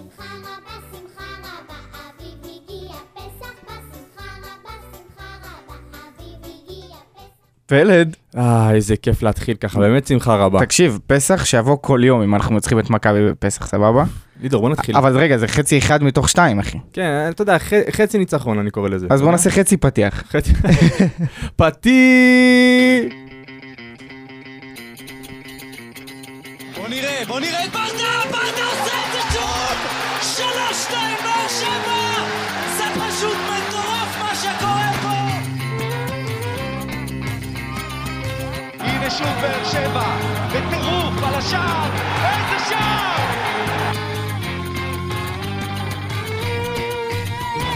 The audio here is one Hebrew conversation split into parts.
בשמחה רבה, שמחה רבה, אביב הגיע פסח, בשמחה רבה, שמחה רבה, אביב הגיע פסח. פלד, אה, איזה כיף להתחיל ככה, באמת שמחה רבה. תקשיב, פסח שיבוא כל יום אם אנחנו מנצחים את מכבי בפסח, סבבה? לידור, בוא נתחיל. אבל רגע, זה חצי אחד מתוך שתיים, אחי. כן, אתה יודע, ח- חצי ניצחון אני קורא לזה. אז בוא נעשה חצי פתיח. חצי... פתי... בוא נראה, בוא נראה שוב באר שבע, בטירוף על השער, איזה שער!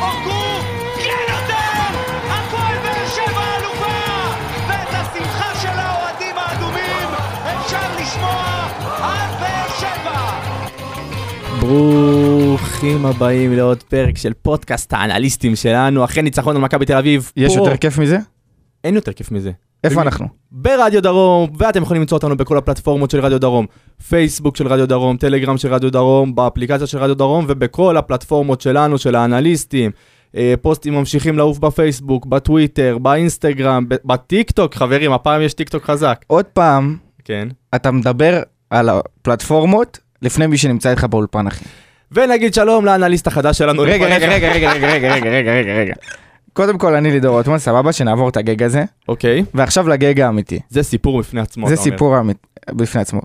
אורגו, כן יותר! הפועל באר שבע אלופה! ואת השמחה של האוהדים האדומים אפשר לשמוע על באר שבע! ברוכים הבאים לעוד פרק של פודקאסט האנליסטים שלנו, אחרי ניצחון על מכבי תל אביב. יש פה- יותר כיף מזה? אין יותר כיף מזה. איפה אנחנו? ברדיו דרום, ואתם יכולים למצוא אותנו בכל הפלטפורמות של רדיו דרום, פייסבוק של רדיו דרום, טלגרם של רדיו דרום, באפליקציה של רדיו דרום ובכל הפלטפורמות שלנו, של האנליסטים. אה, פוסטים ממשיכים לעוף בפייסבוק, בטוויטר, באינסטגרם, ב- בטיק טוק, חברים, הפעם יש טיק טוק חזק. עוד פעם, כן. אתה מדבר על הפלטפורמות לפני מי שנמצא איתך באולפן, אחי. ונגיד שלום לאנליסט החדש שלנו. רגע, רגע, רגע, רגע, רגע, רגע, רגע, רגע, רגע. קודם כל, אני לידור רוטמן, סבבה, שנעבור את הגג הזה, אוקיי, ועכשיו לגג האמיתי. זה סיפור בפני עצמו, זה אתה אומר. סיפור האמיתי בפני עצמו.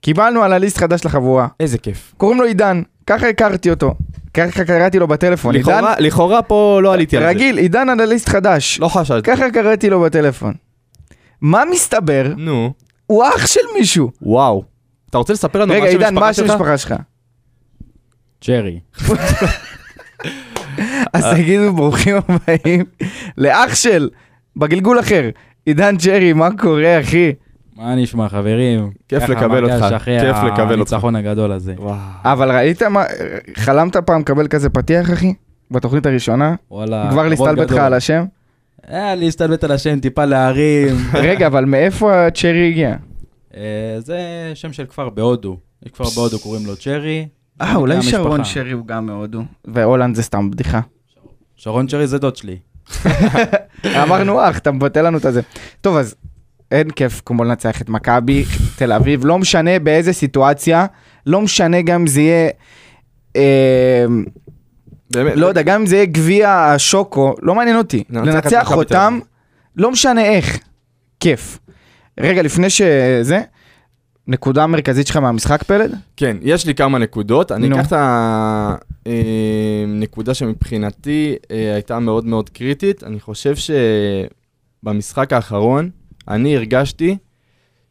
קיבלנו אנליסט חדש לחבורה, איזה כיף. קוראים לו עידן, ככה הכרתי אותו. ככה קראתי לו בטלפון. עידן, לכאורה- לכאורה פה לא עליתי על זה. רגיל, עידן אנליסט חדש. לא חשדתי. ככה קראתי לו בטלפון. מה מסתבר? נו, הוא אח של מישהו. וואו. אתה רוצה לספר לנו רגע, מה שם עידן, מה השם המשפחה שלך? שלך? ג'רי. אז תגידו ברוכים הבאים לאח של, בגלגול אחר. עידן ג'רי, מה קורה, אחי? מה נשמע חברים? כיף לקבל אותך, כיף לקבל אותך. הניצחון הגדול הזה. אבל ראית מה, חלמת פעם לקבל כזה פתיח, אחי? בתוכנית הראשונה? וואלה. כבר להסתלבט לך. על השם? אה, להסתלבט על השם, טיפה להרים. רגע, אבל מאיפה הצ'רי הגיע? אה, זה שם של כפר בהודו. יש כפר בהודו קוראים לו צ'רי. אה, אולי. שרון שרי הוא גם מהודו. והולנד זה סתם בדיחה. שרון צ'רי זה דוד שלי. אמרנו אח, אתה מבטל לנו את הזה. טוב, אז אין כיף כמו לנצח את מכבי תל אביב, לא משנה באיזה סיטואציה, לא משנה גם אם זה יהיה, אה, באמת, לא יודע, גם אם זה יהיה גביע השוקו, לא מעניין אותי. לנצח את לנצח אותם. לא משנה איך, כיף. רגע, לפני שזה, נקודה מרכזית שלך מהמשחק פלד? כן, יש לי כמה נקודות. אני. אקח את הנקודה שמבחינתי אה, הייתה מאוד מאוד קריטית. אני חושב שבמשחק האחרון, אני הרגשתי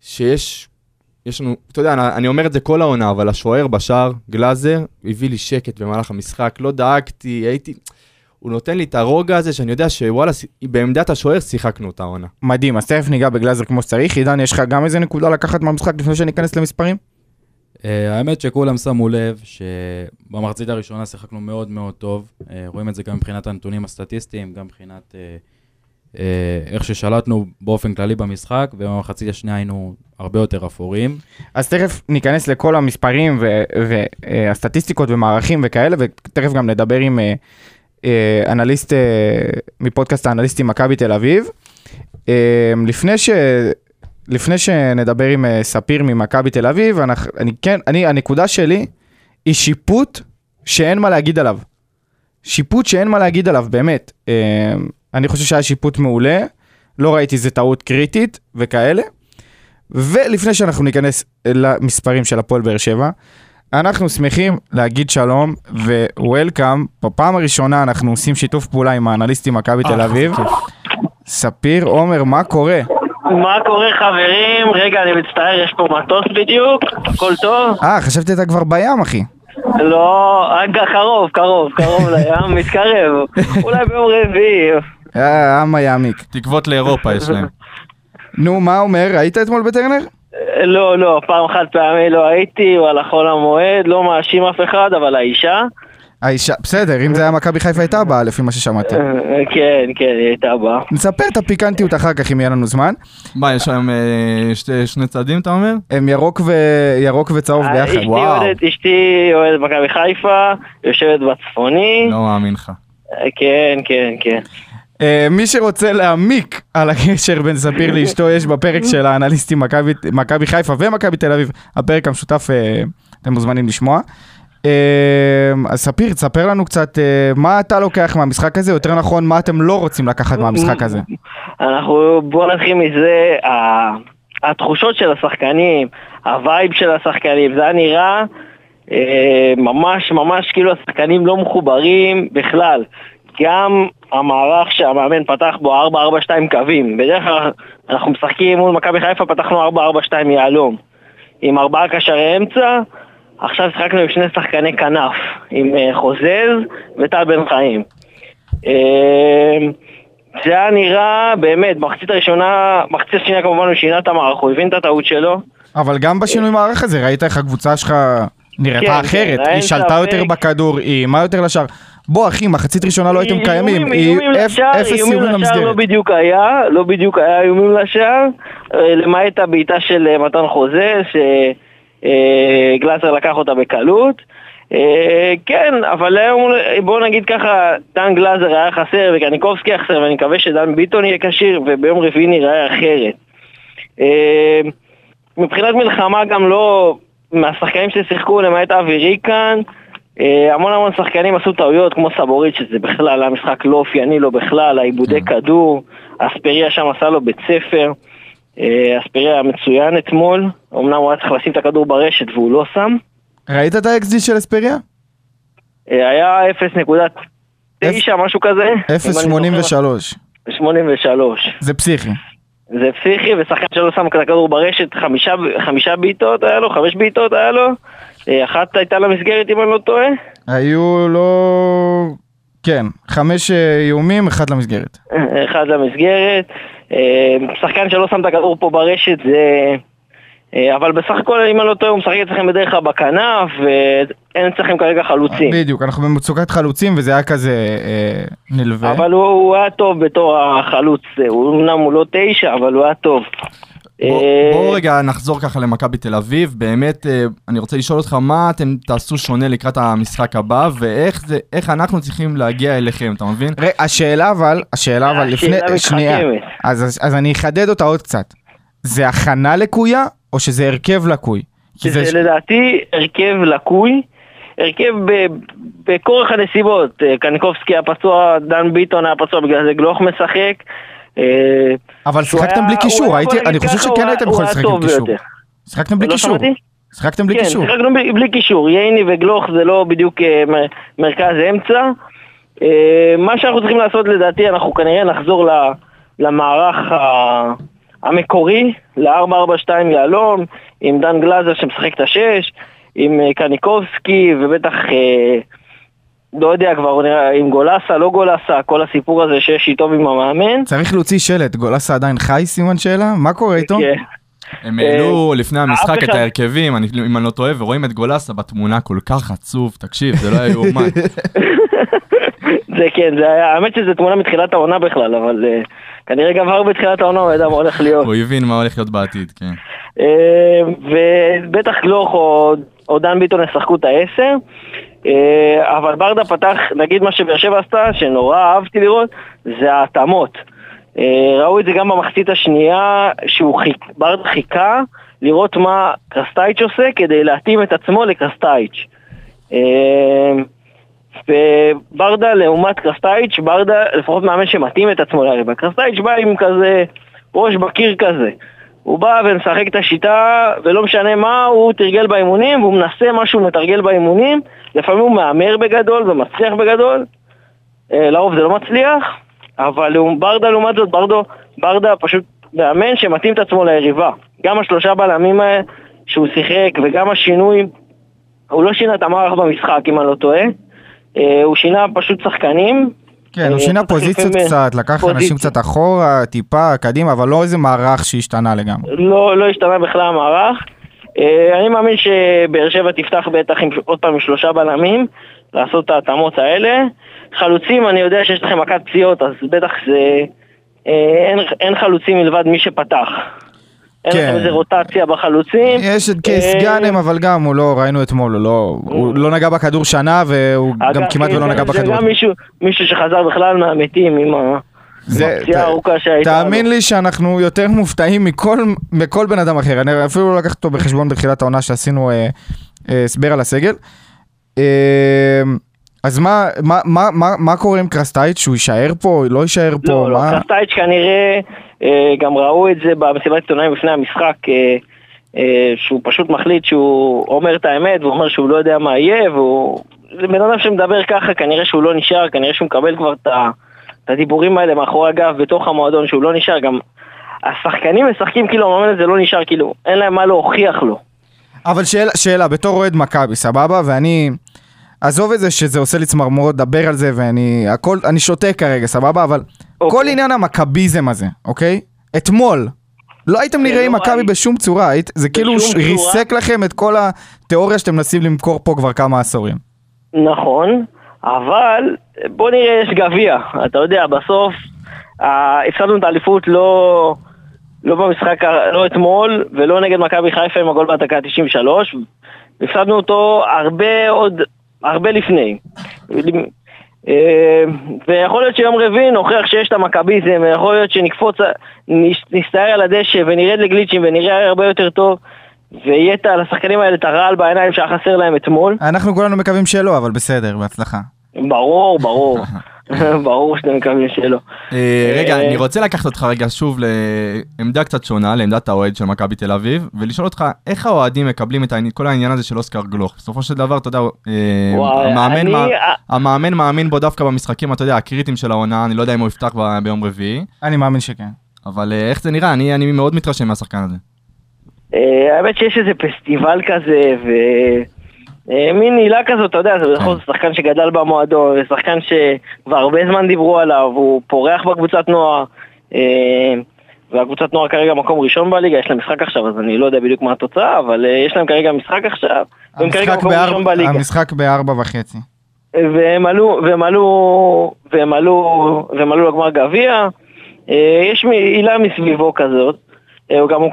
שיש, יש לנו, אתה יודע, אני- אני אומר את זה כל העונה, אבל השוער בשער, גלאזר, הביא לי שקט במהלך המשחק, לא דאגתי, הייתי... הוא נותן לי את הרוגע הזה שאני יודע שוואלה, בעמדת השוער שיחקנו את העונה. מדהים, אז תכף ניגע בגלאזר כמו שצריך. עידן, יש לך גם איזה נקודה לקחת מהמשחק לפני שניכנס למספרים? אה, האמת שכולם שמו לב שבמחצית הראשונה שיחקנו מאוד מאוד טוב. אה, רואים את זה גם מבחינת הנתונים הסטטיסטיים, גם מבחינת אה, איך ששלטנו באופן כללי במשחק, ובמחצית השנייה היינו הרבה יותר אפורים. אז תכף ניכנס לכל המספרים והסטטיסטיקות ומערכים וכאלה, ותכף גם נדבר עם אנליסט אה, מפודקאסט האנליסטים מכבי תל אביב. אה, לפני, ש... לפני שנדבר עם אה, ספיר ממכבי תל אביב, אנחנו, אני כן, אני, הנקודה שלי היא שיפוט שאין מה להגיד עליו. שיפוט שאין מה להגיד עליו, באמת. אה, אני חושב שהיה שיפוט מעולה, לא ראיתי איזה טעות קריטית וכאלה. ולפני שאנחנו ניכנס למספרים של הפועל באר שבע, אנחנו שמחים להגיד שלום ווולקאם. בפעם הראשונה אנחנו עושים שיתוף פעולה עם האנליסטים מכבי תל אביב. ספיר, עומר, מה קורה? מה קורה חברים? רגע, אני מצטער, יש פה מטוס בדיוק, הכל טוב? אה, חשבתי אתה כבר בים, אחי. לא, רגע, קרוב, קרוב, קרוב לים, מתקרב. אולי ביום רביעי. אה, עם היעמיק. תקוות לאירופה יש להם. נו, מה אומר? היית אתמול בטרנר? לא, לא, פעם חד פעמי לא הייתי, וואלה חול המועד, לא מאשים אף אחד, אבל האישה. האישה, בסדר, אם זה היה מכבי חיפה הייתה באה, לפי מה ששמעתי. אה, כן, כן, היא הייתה באה. נספר את הפיקנטיות אחר כך, אם יהיה לנו זמן. מה, יש היום אה, שתי- שני צעדים, אתה אומר? הם ירוק ו- ירוק וצהוב ביחד, אשתי וואו. אשתי אוהדת מכבי חיפה, יושבת בצפוני. לא מאמין לך. אה, כן, כן, כן. אה, מי שרוצה להעמיק על הקשר בין ספיר לאשתו, יש בפרק של האנליסטים מכבי- חיפה ומכבי תל אביב, הפרק המשותף, אה, אתם מוזמנים לשמוע. אה, אז ספיר, תספר לנו קצת מה אתה לוקח מהמשחק הזה, יותר נכון, מה אתם לא רוצים לקחת מהמשחק הזה. אנחנו, בואו נתחיל מזה, התחושות של השחקנים, ה vibe של השחקנים, זה היה נראה אה, ממש ממש כאילו השחקנים לא מחוברים בכלל. גם המערך שהמאמן פתח בו 4-4-2 קווים, בדרך כלל אנחנו משחקים מול מכבי חיפה, פתחנו 4-4-2 יהלום, עם ארבעה קשרי אמצע, עכשיו שיחקנו עם שני שחקני כנף, עם אה, חוזז וטל בן חיים. אה, זה היה נראה, באמת, במחצית הראשונה, מחצית השנייה כמובן הוא שינה את המערך, הוא הבין את הטעות שלו. אבל גם בשינוי מערך הזה, ראית איך הקבוצה שלך נראתה כן, אחרת, כן, היא שלטה ספק. יותר בכדור, היא איימה יותר לשער. בוא אחי, מחצית ראשונה לא הייתם קיימים, לשער, אפס איומים למסגרת. לא בדיוק היה, לא בדיוק היה איומים לשער, אה, למעט הבעיטה של אה, מתן חוזה, שגלאזר לקח אותה בקלות. אה, כן, אבל היום, בואו נגיד ככה, דן גלאזר היה חסר וקניקובסקי היה חסר, ואני מקווה שדן ביטון יהיה כשיר, וביום רביעי נראה אחרת. אה, מבחינת מלחמה גם לא, מהשחקנים ששיחקו למעט אבי ריקן, אה, המון המון שחקנים עשו טעויות כמו סבורית שזה בכלל היה משחק לא אופייני לו בכלל, העיבודי כדור, אספריה שם עשה לו בית ספר, אה, אספריה היה מצוין אתמול, אמנם הוא היה צריך לשים את הכדור ברשת והוא לא שם, ראית את ה-XG של אספריה? אה, היה 0.9 משהו כזה, אם אני זוכר. 0.83. 83. זה פסיכי. זה פסיכי, ושחקן שלא שם את הכדור ברשת, חמישה, חמישה בעיטות היה לו, חמש בעיטות היה לו, אה, אחת הייתה למסגרת אם אני לא טועה. היו לא... כן, חמש אה, איומים, אחד למסגרת. אחד למסגרת. אה, שחקן שלא שם את הכדור פה ברשת זה... אה, אבל בסך הכל, אם אני לא טועה, הוא משחק אצלכם בדרך כלל בכנף, ואין אצלכם כרגע חלוצים. בדיוק, אנחנו במצוקת חלוצים וזה היה כזה אה, נלווה. אבל הוא, הוא היה טוב בתור החלוץ, אה, הוא- אמנם הוא לא תשע, אבל הוא היה טוב. בוא- אה, בואו רגע נחזור ככה למכבי תל אביב, באמת אני רוצה לשאול אותך מה אתם תעשו שונה לקראת המשחק הבא ואיך זה, איך אנחנו צריכים להגיע אליכם, אתה מבין? ר- השאלה אבל, השאלה אבל לפני, שנייה. אז, אז, אז אני אחדד אותה עוד קצת. זה הכנה לקויה או שזה הרכב לקוי? כי זה, ש- לדעתי הרכב לקוי, הרכב ב- בכורח הנסיבות, אה, קניקובסקי היה פצוע, דן ביטון היה פצוע, בגלל זה גלוך משחק. אה, אבל שיחקתם היה- בלי קישור, הייתי, אני חושב שכן הייתם יכולים לשחק עם קישור. שיחקתם בלי לא קישור. שיחקתם בלי כן, קישור. שיחקנו בלי, בלי קישור, ייני וגלוך זה לא בדיוק אה, מ- מרכז אמצע. מה שאנחנו צריכים לעשות לדעתי, אנחנו כנראה נחזור ל, למערך ה, המקורי, ל-442 יהלום, עם דן גלאזר שמשחק את השש, עם אה, קניקובסקי ובטח, אה, לא יודע כבר, נראה, עם גולסה, לא גולסה, כל הסיפור הזה שיש איתו עם המאמן. צריך להוציא שלט, גולסה עדיין חי סימן שאלה? מה קורה איתו? כן. הם העלו לפני המשחק את ההרכבים, אם אני לא טועה, ורואים את גולסה בתמונה כל כך עצוב, תקשיב, זה לא היה יאומן. זה כן, זה היה, האמת שזו תמונה מתחילת העונה בכלל, אבל uh, כנראה גם כבר בתחילת העונה הוא ידע מה הולך להיות. הוא הבין מה הולך להיות בעתיד, כן. Uh, ובטח גלוך או, דן ביטון ישחקו את העשר, uh, אבל ברדה פתח, נגיד מה שבאר שבע עשתה, שנורא אהבתי לראות, זה ההתאמות. Uh, ראו את זה גם במחצית השנייה, שהוא חיק, ברדה חיכה לראות מה קרסטייץ' עושה כדי להתאים את עצמו לקרסטייץ'. וברדה לעומת קרסטייץ', ברדה לפחות מאמן שמתאים את עצמו ליריבה. קרסטייץ' בא עם כזה ראש בקיר כזה. הוא בא ומשחק את השיטה, ולא משנה מה, הוא תרגל באימונים, והוא מנסה מה שהוא מתרגל באימונים. לפעמים הוא מהמר בגדול ומצליח בגדול. אה, לרוב זה לא מצליח, אבל ברדה לעומת זאת, ברדו, ברדה פשוט מאמן שמתאים את עצמו ליריבה. גם השלושה בלמים האלה שהוא שיחק, וגם השינוי, הוא לא שינה את המערך במשחק, אם אני לא טועה. אה, הוא שינה פשוט שחקנים. כן, הוא אה, שינה פוזיציות חילופים, קצת, לקח. אנשים קצת אחורה, טיפה, קדימה, אבל לא איזה מערך שהשתנה לגמרי. לא, לא השתנה בכלל המערך. אה, אני מאמין שבאר שבע תפתח בטח עם, עוד פעם עם שלושה בלמים, לעשות את ההתאמות האלה. חלוצים, אני יודע שיש לכם מכת פציעות, אז בטח זה... אה, אין, אין חלוצים מלבד מי שפתח. כן. איזה רוטציה בחלוצים. יש את קייס אה, גאנם, אבל גם הוא לא, ראינו אתמול, הוא לא, הוא לא נגע בכדור שנה, והוא אגב, גם כמעט כן, ולא זה- נגע בכדור. זה גם מישהו, מישהו שחזר בכלל מהמתים עם ה- זה- ת-. תאמין. לי שאנחנו יותר מופתעים מכל, מכל בן אדם אחר. אני אפילו לא לקחתי אותו בחשבון בתחילת העונה שעשינו אה, אה, הסבר על הסגל. אה, אז מה, מה, מה, מה, מה קורה עם קרסטייץ'? שהוא יישאר פה? לא יישאר פה? לא, לא, מה? קרסטייץ' כנראה, אה, גם ראו את זה במסיבת עיתונאים לפני המשחק, אה, אה, שהוא פשוט מחליט שהוא אומר את האמת, והוא אומר שהוא לא יודע מה יהיה, והוא... זה בן אדם שמדבר ככה, כנראה שהוא לא נשאר, כנראה שהוא מקבל כבר את את הדיבורים האלה מאחורי הגב בתוך המועדון, שהוא לא נשאר, גם השחקנים משחקים כאילו המאמן הזה לא נשאר, כאילו, אין להם מה להוכיח לו. אבל שאלה, שאלה, בתור אוהד מכבי, סבבה? ואני... עזוב את זה שזה עושה לי צמרמורת לדבר על זה, ואני... הכל... אני שותק כרגע, סבבה? אבל אוקיי. כל עניין המכביזם הזה, אוקיי? אתמול, לא הייתם זה נראים לא מכבי בשום צורה, היית, זה כאילו צורה. ריסק לכם את כל התיאוריה שאתם מנסים למכור פה כבר כמה עשורים. נכון, אבל בוא נראה, יש גביע. אתה יודע, בסוף אה, הפסדנו את האליפות לא, לא במשחק, לא אתמול, ולא נגד מכבי חיפה עם הגול בדקה 93. הפסדנו אותו הרבה עוד, הרבה לפני. אה, ויכול להיות שיום רביעי נוכיח שיש את המכביזם, ויכול להיות שנקפוץ, נס- נסתער על הדשא ונרד לגליצ'ים ונראה הרבה יותר טוב, ויהיה את ה- לשחקנים האלה את הרעל בעיניים שהיה חסר להם אתמול. אנחנו כולנו מקווים שלא, אבל בסדר, בהצלחה. ברור, ברור. ברור שאתם מקווים שלא. אה, רגע, אה, אני רוצה לקחת אותך רגע שוב לעמדה קצת שונה, לעמדת האוהד של מכבי תל אביב, ולשאול אותך, איך האוהדים מקבלים את כל העניין הזה של אוסקר גלוך? בסופו של דבר, אתה יודע, אה, המאמן אני- מה- המאמן מאמין בו דווקא במשחקים, אתה יודע, הקריטיים של העונה, אני לא יודע אם הוא יפתח ביום רביעי, אני מאמין שכן. אבל איך זה נראה? אני אני מאוד מתרשם מהשחקן הזה. האמת שיש איזה פסטיבל כזה, ומין הילה כזאת, אתה יודע, זה בכל זאת שחקן שגדל במועדון, ושחקן שכבר הרבה זמן דיברו עליו, הוא פורח בקבוצת נוער, אה, והקבוצת נוער כרגע מקום ראשון בליגה, יש להם משחק עכשיו, אז אני לא יודע בדיוק מה התוצאה, אבל אה, יש להם כרגע משחק עכשיו, והם כרגע מקום ראשון בארבע- בליגה. המשחק בארבע וחצי. והם עלו, והם עלו, והם עלו, והם עלו לגמר גביע. אה, יש הילה מסביבו כזאת. אה, הוא גם אה,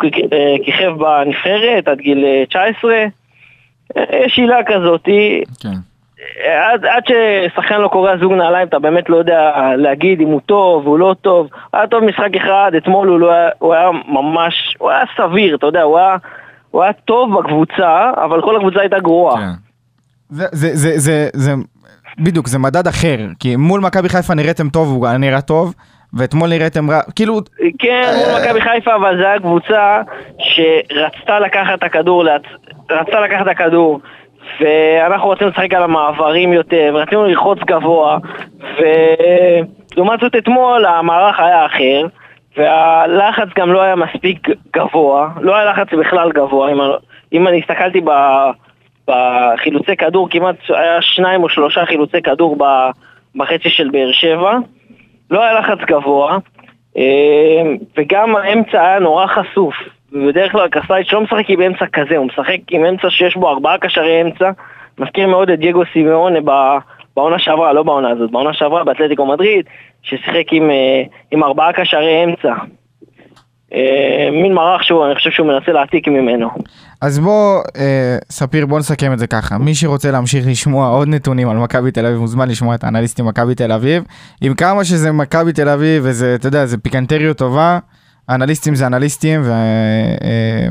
כיכב בנבחרת עד גיל אה, 19. אה, יש הילה כזאת. כן. עד, עד ששחקן לא קורע זוג נעליים, אתה באמת לא יודע להגיד אם הוא טוב, הוא לא טוב. היה טוב משחק אחד, אתמול הוא, לא היה, הוא היה ממש, הוא היה סביר, אתה יודע, הוא היה, הוא היה טוב בקבוצה, אבל כל הקבוצה הייתה גרועה. כן. זה, זה, זה, זה, זה, בדיוק, זה מדד אחר, כי מול מכבי חיפה נראיתם טוב, הוא נראה טוב, ואתמול נראיתם רע, כאילו, כן, מול מכבי חיפה, אבל זו הייתה קבוצה שרצתה לקחת את הכדור, רצתה לקחת את הכדור, ואנחנו רצינו לשחק על המעברים יותר, ורצינו ללחוץ גבוה, ולעומת זאת אתמול המערך היה אחר, והלחץ גם לא היה מספיק גבוה, לא היה לחץ בכלל גבוה, אם, אם אני הסתכלתי ב... בחילוצי כדור, כמעט היה שניים או שלושה חילוצי כדור בחצי של באר שבע. לא היה לחץ גבוה, אה, וגם האמצע היה נורא חשוף. ובדרך כלל קסטייץ' לא משחק עם אמצע כזה, הוא משחק עם אמצע שיש בו ארבעה קשרי אמצע. מזכיר מאוד את דייגו סימאונה בעונה שעברה, לא בעונה הזאת, בעונה שעברה באתלטיקו מדריד, ששיחק עם, אה, עם ארבעה קשרי אמצע. אה, מין מערך שהוא, אני חושב שהוא מנסה להעתיק ממנו. אז בוא, אה, ספיר, בוא נסכם את זה ככה. מי שרוצה להמשיך לשמוע עוד נתונים על מכבי תל אביב, מוזמן לשמוע את האנליסטים מכבי תל אביב. עם כמה שזה מכבי תל אביב, וזה, אתה יודע, זה פיקנטריות טובה, האנליסטים זה אנליסטים, ו... אה,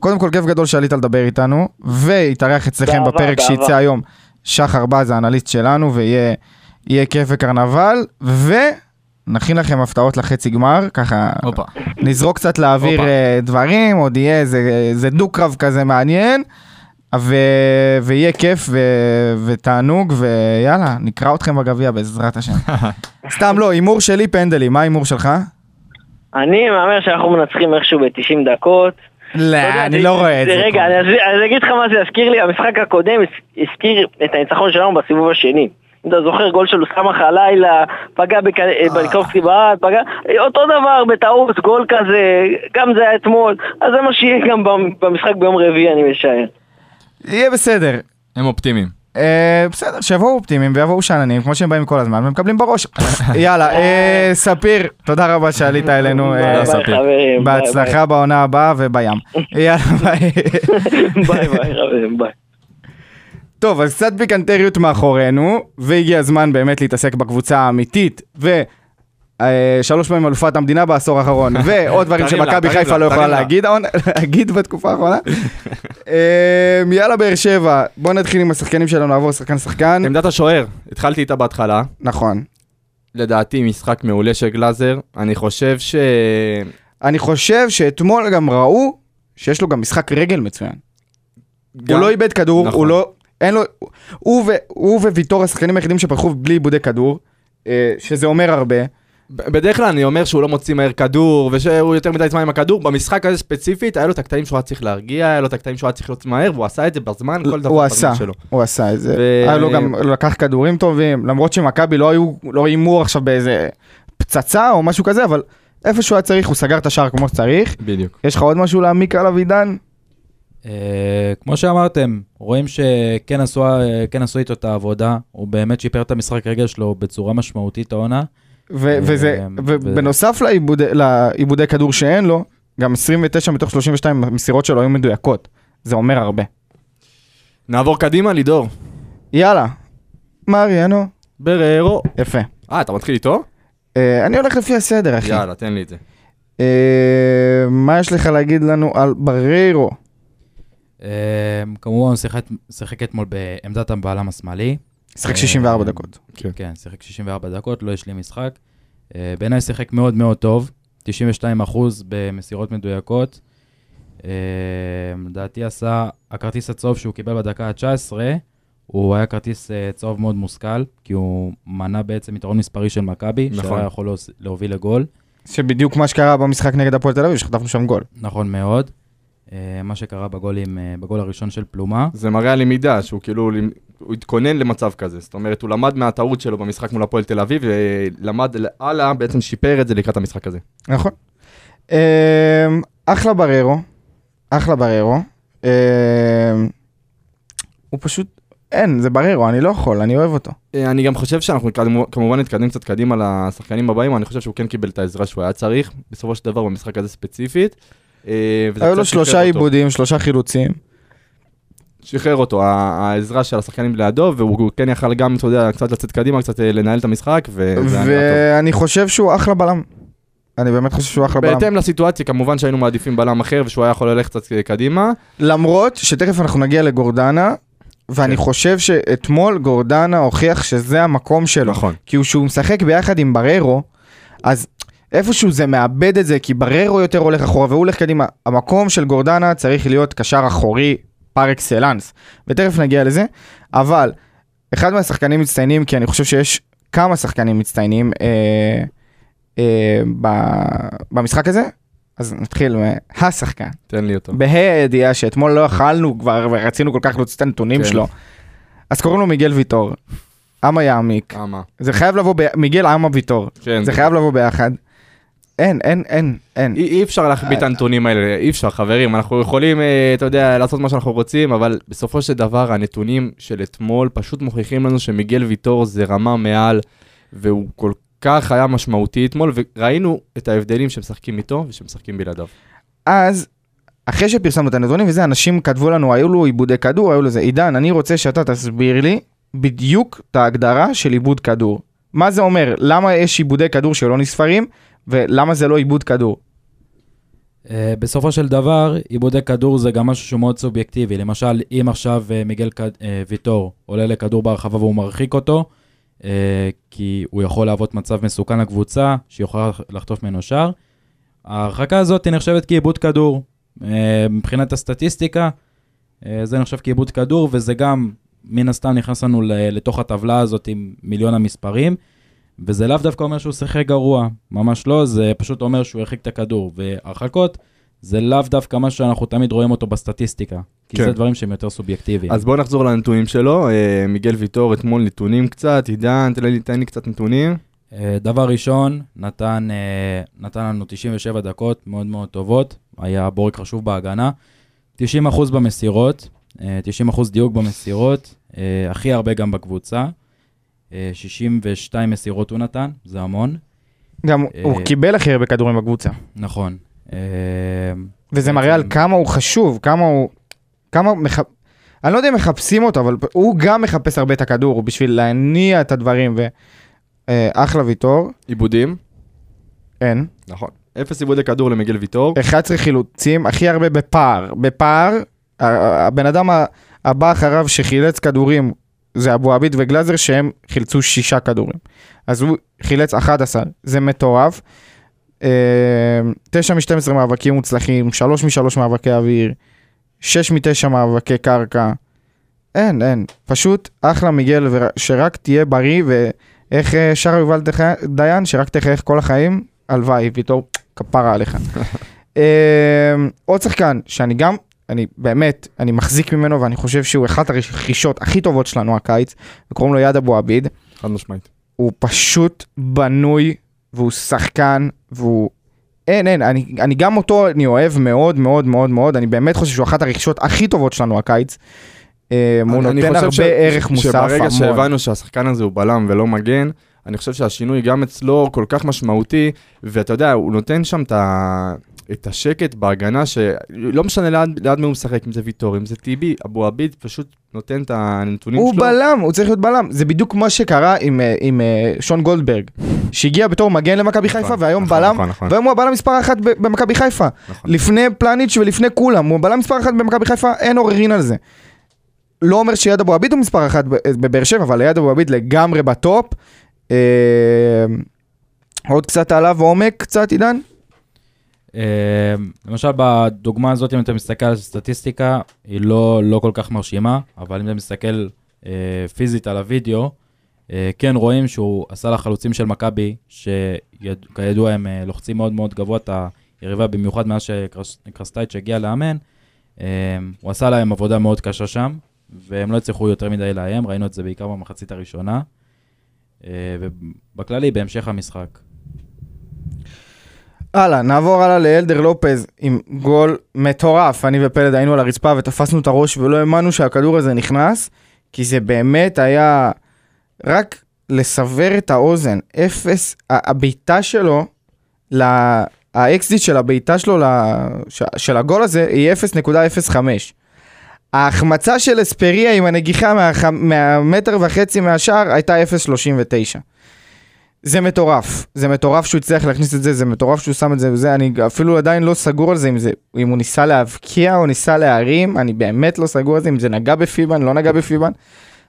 כל, כיף גדול שעלית לדבר איתנו, והתארח אצלכם באהבה, בפרק. שיצא היום. שחר בז, האנליסט שלנו, ויהיה יהיה כיף וקרנבל, ונכין לכם הפתעות לחצי גמר, ככה הופה. נזרוק קצת לאוויר הופה. אה, דברים, עוד יהיה איזה, איזה דו-קרב כזה מעניין, ו... ויהיה כיף ו... ותענוג, ויאללה, נקרא אתכם בגביע בעזרת השם. סתם לא, הימור שלי פנדלי, מה ההימור שלך? אני מהמר שאנחנו מנצחים איכשהו ב-90 דקות. לא, אני לא רואה את זה. רגע, אני אגיד לך מה זה יזכיר לי, המשחק הקודם הז- הזכיר את הניצחון שלנו בסיבוב השני. אתה זוכר גול של סמך הלילה, פגע בק- אה. בניקובסקי בארד, פגע, אותו דבר בטעות, גול כזה, גם זה היה אתמול, אז זה מה שיהיה גם במ- במשחק ביום רביעי, אני משער. יהיה בסדר. הם אופטימיים. אה, בסדר, שיבואו אופטימיים ויבואו שאננים, כמו שהם באים כל הזמן, ומקבלים בראש. יאללה, אה, ספיר, תודה רבה שעלית אלינו. אה, בהצלחה בעונה הבאה ובים. יאללה, ביי. ביי ביי חברים, ביי. טוב, אז קצת פיקנטריות מאחורינו, והגיע הזמן באמת להתעסק בקבוצה האמיתית, ו... אה, שלוש פעמים אלופת המדינה בעשור האחרון, ועוד דברים שמכבי חיפה לא יכולה. להגיד בתקופה האחרונה. אה, יאללה באר שבע, בוא נתחיל עם השחקנים שלנו, נעבור שחקן שחקן. עמדת השוער, התחלתי איתה בהתחלה. נכון. לדעתי משחק מעולה של גלאזר. אני חושב ש... אני חושב שאתמול גם ראו שיש לו גם משחק רגל מצוין. הוא לא איבד כדור, נכון. הוא לא... אין לו... הוא וויטור השחקנים היחידים שפתחו בלי איבודי כדור, אה, שזה אומר הרבה. בדרך כלל אני אומר שהוא לא מוציא מהר כדור, ושהוא יותר מדי זמן עם הכדור. במשחק הזה ספציפית, היה לו את הקטעים שהוא היה צריך להרגיע, היה לו את הקטעים שהוא היה צריך להיות מהר, והוא עשה את זה בזמן, כל דבר הוא בזמן עשה, שלו. הוא עשה את זה. ו- היה לו גם, הוא לקח כדורים טובים, למרות שמכבי לא היו, לא איימו עכשיו באיזה פצצה או משהו כזה, אבל איפה שהוא היה צריך, הוא סגר את השער כמו שצריך. בדיוק. יש לך עוד משהו להעמיק עליו, עידן? אה, כמו שאמרתם, רואים שכן עשו, אה, כן עשו איתו את העבודה, הוא באמת שיפר את המשחק רגל שלו בצורה משמעותית העונה. ו- אה, וזה, ובנוסף לעיבודי, לעיבודי כדור שאין לו, גם 29 מתוך 32 המסירות שלו היו מדויקות. זה אומר הרבה. נעבור קדימה, לידור. יאללה, מריאנו. בררו. יפה. אה, אתה מתחיל איתו? אה, אני הולך לפי הסדר, אחי. יאללה, תן לי את זה. אה, מה יש לך להגיד לנו על בריירו? אה, כמובן הוא שיחק אתמול בעמדת הבעלם השמאלי. שיחק 64 אה, דקות. כן, שיחק 64 דקות, לא השלים משחק. אה, בעיניי שיחק מאוד מאוד טוב, 92% במסירות מדויקות. אה, לדעתי עשה, הכרטיס הצהוב שהוא קיבל בדקה ה-19, הוא היה כרטיס צהוב מאוד מושכל, כי הוא מנע בעצם יתרון מספרי של מכבי, נכון. שהיה יכול להוביל לגול. שבדיוק מה שקרה במשחק נגד הפועל תל אביב, שחטפנו שם גול. נכון מאוד. מה שקרה בגולים, בגול הראשון של פלומה. זה מראה על למידה, שהוא כאילו, הוא התכונן למצב כזה. זאת אומרת, הוא למד מהטעות שלו במשחק מול הפועל תל אביב, ולמד הלאה, בעצם שיפר את זה לקראת המשחק הזה. נכון. אה, אחלה בררו, אחלה בררו. אה, הוא פשוט, אין, זה בררו, אני לא יכול, אני אוהב אותו. אה, אני גם חושב שאנחנו כמובן- נתקדם קצת קדימה לשחקנים הבאים, אני חושב שהוא כן קיבל את העזרה שהוא היה צריך, בסופו של דבר במשחק הזה ספציפית. אה, היו לו שלושה. עיבודים, שלושה חילוצים. שחרר אותו, העזרה של השחקנים לידו, והוא כן יכל גם, אתה יודע, קצת לצאת קדימה, קצת אה, לנהל את המשחק, ואני חושב שהוא אחלה בלם. אני באמת חושב שהוא אחלה. בלם. בהתאם לסיטואציה, כמובן שהיינו מעדיפים בלם אחר, ושהוא היה יכול ללכת קצת אה, קדימה. למרות שתכף אנחנו נגיע לגורדנה, ואני כן. חושב שאתמול גורדנה הוכיח שזה המקום שלו. נכון. כי הוא- כשהוא משחק ביחד עם בררו, אז איפשהו זה מאבד את זה, כי בררו יותר הולך אחורה והוא הולך קדימה. המקום של גורדנה צריך להיות קשר אחורי פר אקסלנס, ותכף נגיע לזה, אבל אחד מהשחקנים מצטיינים, כי אני חושב שיש כמה שחקנים מצטיינים אה, אה, ב, במשחק הזה, אז נתחיל מהשחקן. תן לי אותו. בה"א הידיעה שאתמול לא יכלנו כבר ורצינו כל כך להוציא את הנתונים כן. שלו. אז קוראים לו מיגל ויטור. אמה יעמיק. כמה? זה חייב לבוא, ב... מיגל אמה ויטור. כן. זה חייב לבוא ביחד. אין, אין, אין, אין. אי, אי אפשר להחביא את הנתונים האלה, אי אפשר חברים, אנחנו יכולים, אה, אתה יודע, לעשות מה שאנחנו רוצים, אבל בסופו של דבר הנתונים של אתמול פשוט מוכיחים לנו שמיגל ויטור זה רמה מעל, והוא כל כך היה משמעותי אתמול, וראינו את ההבדלים שמשחקים איתו ושמשחקים בלעדיו. אז, אחרי שפרסמנו את הנתונים וזה, אנשים כתבו לנו, היו לו עיבודי כדור, היו לו זה. עידן, אני רוצה שאתה תסביר לי בדיוק את ההגדרה של עיבוד כדור. מה זה אומר? למה יש עיבודי כדור שלא נספרים, ולמה זה לא עיבוד כדור? Uh, בסופו של דבר, עיבודי כדור זה גם משהו שהוא מאוד סובייקטיבי. למשל, אם עכשיו uh, מיגל uh, ויטור עולה לכדור בהרחבה והוא מרחיק אותו, uh, כי הוא יכול להוות מצב מסוכן לקבוצה, שיכולה לחטוף ממנו שער, ההרחקה הזאת נחשבת כעיבוד כדור. Uh, מבחינת הסטטיסטיקה, uh, זה נחשב כעיבוד כדור, וזה גם, מן הסתם, נכנס לנו לתוך הטבלה הזאת עם מיליון המספרים. וזה לאו דווקא אומר שהוא שיחק גרוע, ממש לא, זה פשוט אומר שהוא הרחיק את הכדור. והרחקות זה לאו דווקא משהו שאנחנו תמיד רואים אותו בסטטיסטיקה. כי כן. זה דברים שהם יותר סובייקטיביים. אז בואו נחזור לנתונים שלו. אה, מיגל ויטור אתמול נתונים קצת, עידן, תן לי, תן לי קצת נתונים. אה, דבר ראשון, נתן, אה, נתן לנו 97 דקות מאוד מאוד טובות, היה בורג חשוב בהגנה. 90% במסירות, אה, 90% דיוק במסירות, אה, הכי הרבה גם בקבוצה. אה, 62 מסירות הוא נתן, זה המון. גם אה, הוא קיבל הכי הרבה כדורים בקבוצה. נכון. אה, וזה מראה על כמה הוא חשוב, כמה הוא... כמה מח... אני לא יודע אם מחפשים אותו, אבל הוא גם מחפש הרבה את הכדור בשביל להניע את הדברים, ואחלה ויטור, עיבודים. אין. נכון. אפס עיבודי כדור למיגל ויטור. 11 חילוצים, הכי הרבה בפער. בפער, הבן אדם ה- הבא אחריו שחילץ כדורים זה אבו עביד וגלאזר, שהם חילצו שישה כדורים. אז הוא חילץ 11, זה מטורף. אה, 9 מ-12 מאבקים מוצלחים, 3 מ-3 מאבקי אוויר, 6 מ-9 מאבקי קרקע. אין, אין. פשוט אחלה מיגל, שרק תהיה בריא, ואיך אה, שר יובל דיין, שרק תחייך כל החיים, הלוואי, ויטור, כפרה עליך. אה, עוד שחקן, שאני גם, אני באמת, אני מחזיק ממנו, ואני חושב שהוא אחת הרכישות הכי טובות שלנו הקיץ, וקוראים לו יד אבו עביד. חד משמעית. הוא פשוט בנוי, והוא שחקן, והוא... אין, אין, אני, אני גם אותו, אני אוהב מאוד מאוד מאוד מאוד, אני באמת חושב שהוא אחת הרכישות הכי טובות שלנו הקיץ. אה, הוא נותן הרבה ש- ערך מוסף שברגע המון. שהבנו שהשחקן הזה הוא בלם ולא מגן, אני חושב שהשינוי גם אצלו כל כך משמעותי, ואתה יודע, הוא נותן שם את ה... את השקט בהגנה, שלא משנה ליד, ליד מי הוא משחק, אם זה ויטור, אם זה טיבי, אבו עביד פשוט נותן את הנתונים הוא שלו. בלם, הוא צריך להיות בלם. זה בדיוק מה שקרה עם, אה, עם אה, שון גולדברג, שהגיע בתור מגן למכבי חיפה, והיום נכון, בלם, נכון, נכון. והיום הוא הבלם מספר אחת במכבי חיפה. נכון. לפני פלניץ' ולפני כולם, הוא בלם מספר אחת במכבי חיפה, אין עוררין על זה. לא אומר שיד אבו עביד הוא מספר אחת ב- בבאר שבע, אבל יד אבו עביד לגמרי בטופ. אה, עוד קצת עליו עומק, קצת עידן? אה, למשל בדוגמה הזאת, אם אתה מסתכל על הסטטיסטיקה, היא לא, לא כל כך מרשימה, אבל אם אתה מסתכל אה, פיזית על הוידאו, אה, כן רואים שהוא עשה לחלוצים של מכבי, שכידוע הם לוחצים מאוד מאוד גבוה את היריבה, במיוחד מאז שקרסטייץ' הגיע לאמן, הוא עשה להם עבודה מאוד קשה שם, והם לא הצליחו יותר מדי לאיים, ראינו את זה בעיקר במחצית הראשונה, ובכללי, בהמשך המשחק. הלאה, נעבור הלאה לאלדר לופז עם גול מטורף. אני ופלד היינו על הרצפה ותפסנו את הראש ולא האמנו שהכדור הזה נכנס, כי זה באמת היה רק לסבר את האוזן. אפס, הבעיטה שלו, לה- האקזיט של הבעיטה שלו, לה- ש- של הגול הזה, היא 0.05. ההחמצה של אספריה עם הנגיחה מה- מהמטר וחצי מהשער הייתה 0.39. זה מטורף, זה מטורף שהוא הצליח להכניס את זה, זה מטורף שהוא שם את זה וזה, אני אפילו עדיין לא סגור על זה אם, זה, אם הוא ניסה להבקיע או ניסה להרים, אני באמת לא סגור על זה, אם זה נגע בפיבן, לא נגע בפיבן,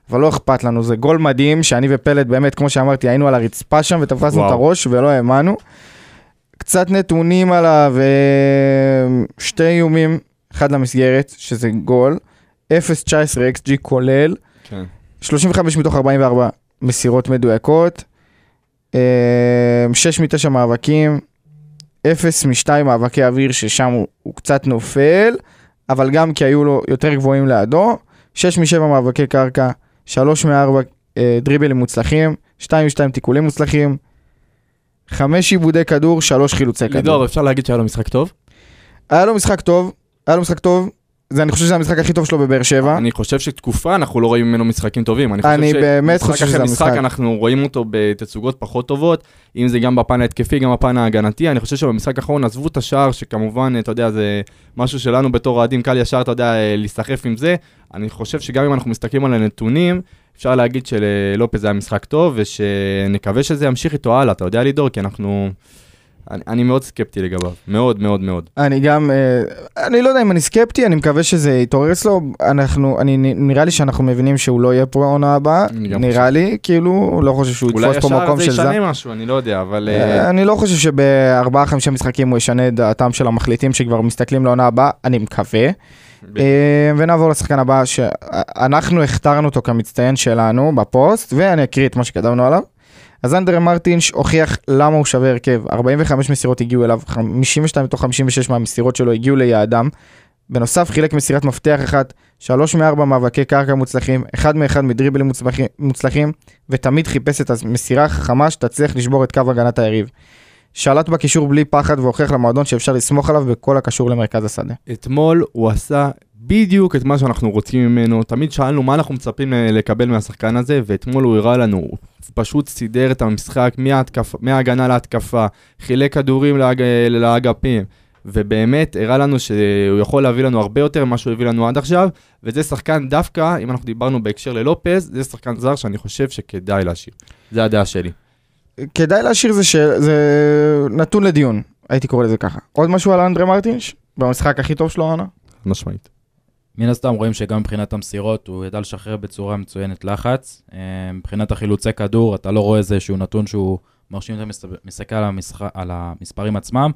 אבל לא אכפת לנו, זה גול מדהים שאני ופלט באמת, כמו שאמרתי, היינו על הרצפה שם ותפסנו וואו. את הראש ולא האמנו. קצת נתונים עליו, אה, שתי איומים, אחד למסגרת, שזה גול, 0.19 XG כולל, כן. 35 מתוך 44 מסירות מדויקות, 6 מ-9 מאבקים, 0 מ-2 מאבקי אוויר ששם הוא, הוא קצת נופל, אבל גם כי היו לו יותר גבוהים לידו, 6 מ-7 מאבקי קרקע, 3 מ-4 דריבלים מוצלחים, 2 מ-2 תיקולים מוצלחים, 5 עיבודי כדור, 3 חילוצי כדור. לידור, אפשר להגיד שהיה לו משחק טוב? היה לו משחק טוב, היה לו משחק טוב, זה, אני חושב שזה המשחק הכי טוב שלו בבאר שבע. אני חושב שתקופה אנחנו לא רואים ממנו משחקים טובים. אני חושב אני באמת חושב שזה המשחק. משחק אנחנו רואים אותו בתצוגות פחות טובות, אם זה גם בפן ההתקפי, גם בפן ההגנתי. אני חושב שבמשחק האחרון עזבו את השער, שכמובן, אתה יודע, זה משהו שלנו בתור אוהדים קל ישר, אתה יודע, אה, להיסחף עם זה. אני חושב שגם אם אנחנו מסתכלים על הנתונים, אפשר להגיד שללופז היה משחק טוב, ושנקווה שזה ימשיך איתו הלאה, אתה יודע, לידור, כי אנחנו... אני, אני מאוד סקפטי לגביו, מאוד מאוד מאוד. אני גם, אה, אני לא יודע אם אני סקפטי, אני מקווה שזה יתעורר אצלו, אנחנו, אני, נראה לי שאנחנו מבינים שהוא לא יהיה פה העונה הבאה, נראה לי, כאילו, לא חושב שהוא אולי יתפוס פה ישר מקום זה של זה. ישנה משהו, אני לא יודע, אבל... אה, אה, אני לא חושב שבארבעה חמישה משחקים הוא ישנה את דעתם של המחליטים שכבר מסתכלים לעונה הבאה, אני מקווה. אה, ונעבור לשחקן הבא שאנחנו הכתרנו אותו כמצטיין שלנו בפוסט, ואני אקריא את מה שכתבנו עליו. אז אנדרה מרטינש הוכיח למה הוא שווה הרכב. 45 מסירות הגיעו אליו, 52 מתוך 56 מהמסירות שלו הגיעו ליעדם. בנוסף חילק מסירת מפתח אחת, 3 מ-4 מאבקי קרקע מוצלחים, 1 מ-1 מדריבלים מוצלחים, מוצלחים, ותמיד חיפש את המסירה החכמה שתצליח לשבור את קו הגנת היריב. שלט בקישור בלי פחד והוכיח למועדון שאפשר לסמוך עליו בכל הקשור למרכז השדה. אתמול הוא עשה בדיוק את מה שאנחנו רוצים ממנו. תמיד שאלנו מה אנחנו מצפים לקבל מהשחקן הזה, ואתמול הוא הראה לנו, הוא פשוט סידר את המשחק מההתקפ... מההגנה להתקפה, חילק כדורים לאג... לאגפים, ובאמת הראה לנו שהוא יכול להביא לנו הרבה יותר ממה שהוא הביא לנו עד עכשיו, וזה שחקן דווקא, אם אנחנו דיברנו בהקשר ללופז, זה שחקן זר שאני חושב שכדאי להשאיר. זה הדעה שלי. כדאי להשאיר זה, ש... זה נתון לדיון, הייתי קורא לזה ככה. עוד משהו על אנדרה מרטינש? במשחק הכי טוב שלו העונה? משמעית. מן הסתם רואים שגם מבחינת המסירות הוא ידע לשחרר בצורה מצוינת לחץ. אה, מבחינת החילוצי כדור, אתה לא רואה איזשהו נתון שהוא מרשים, מסת- מסתכל על, המשח... על המספרים עצמם,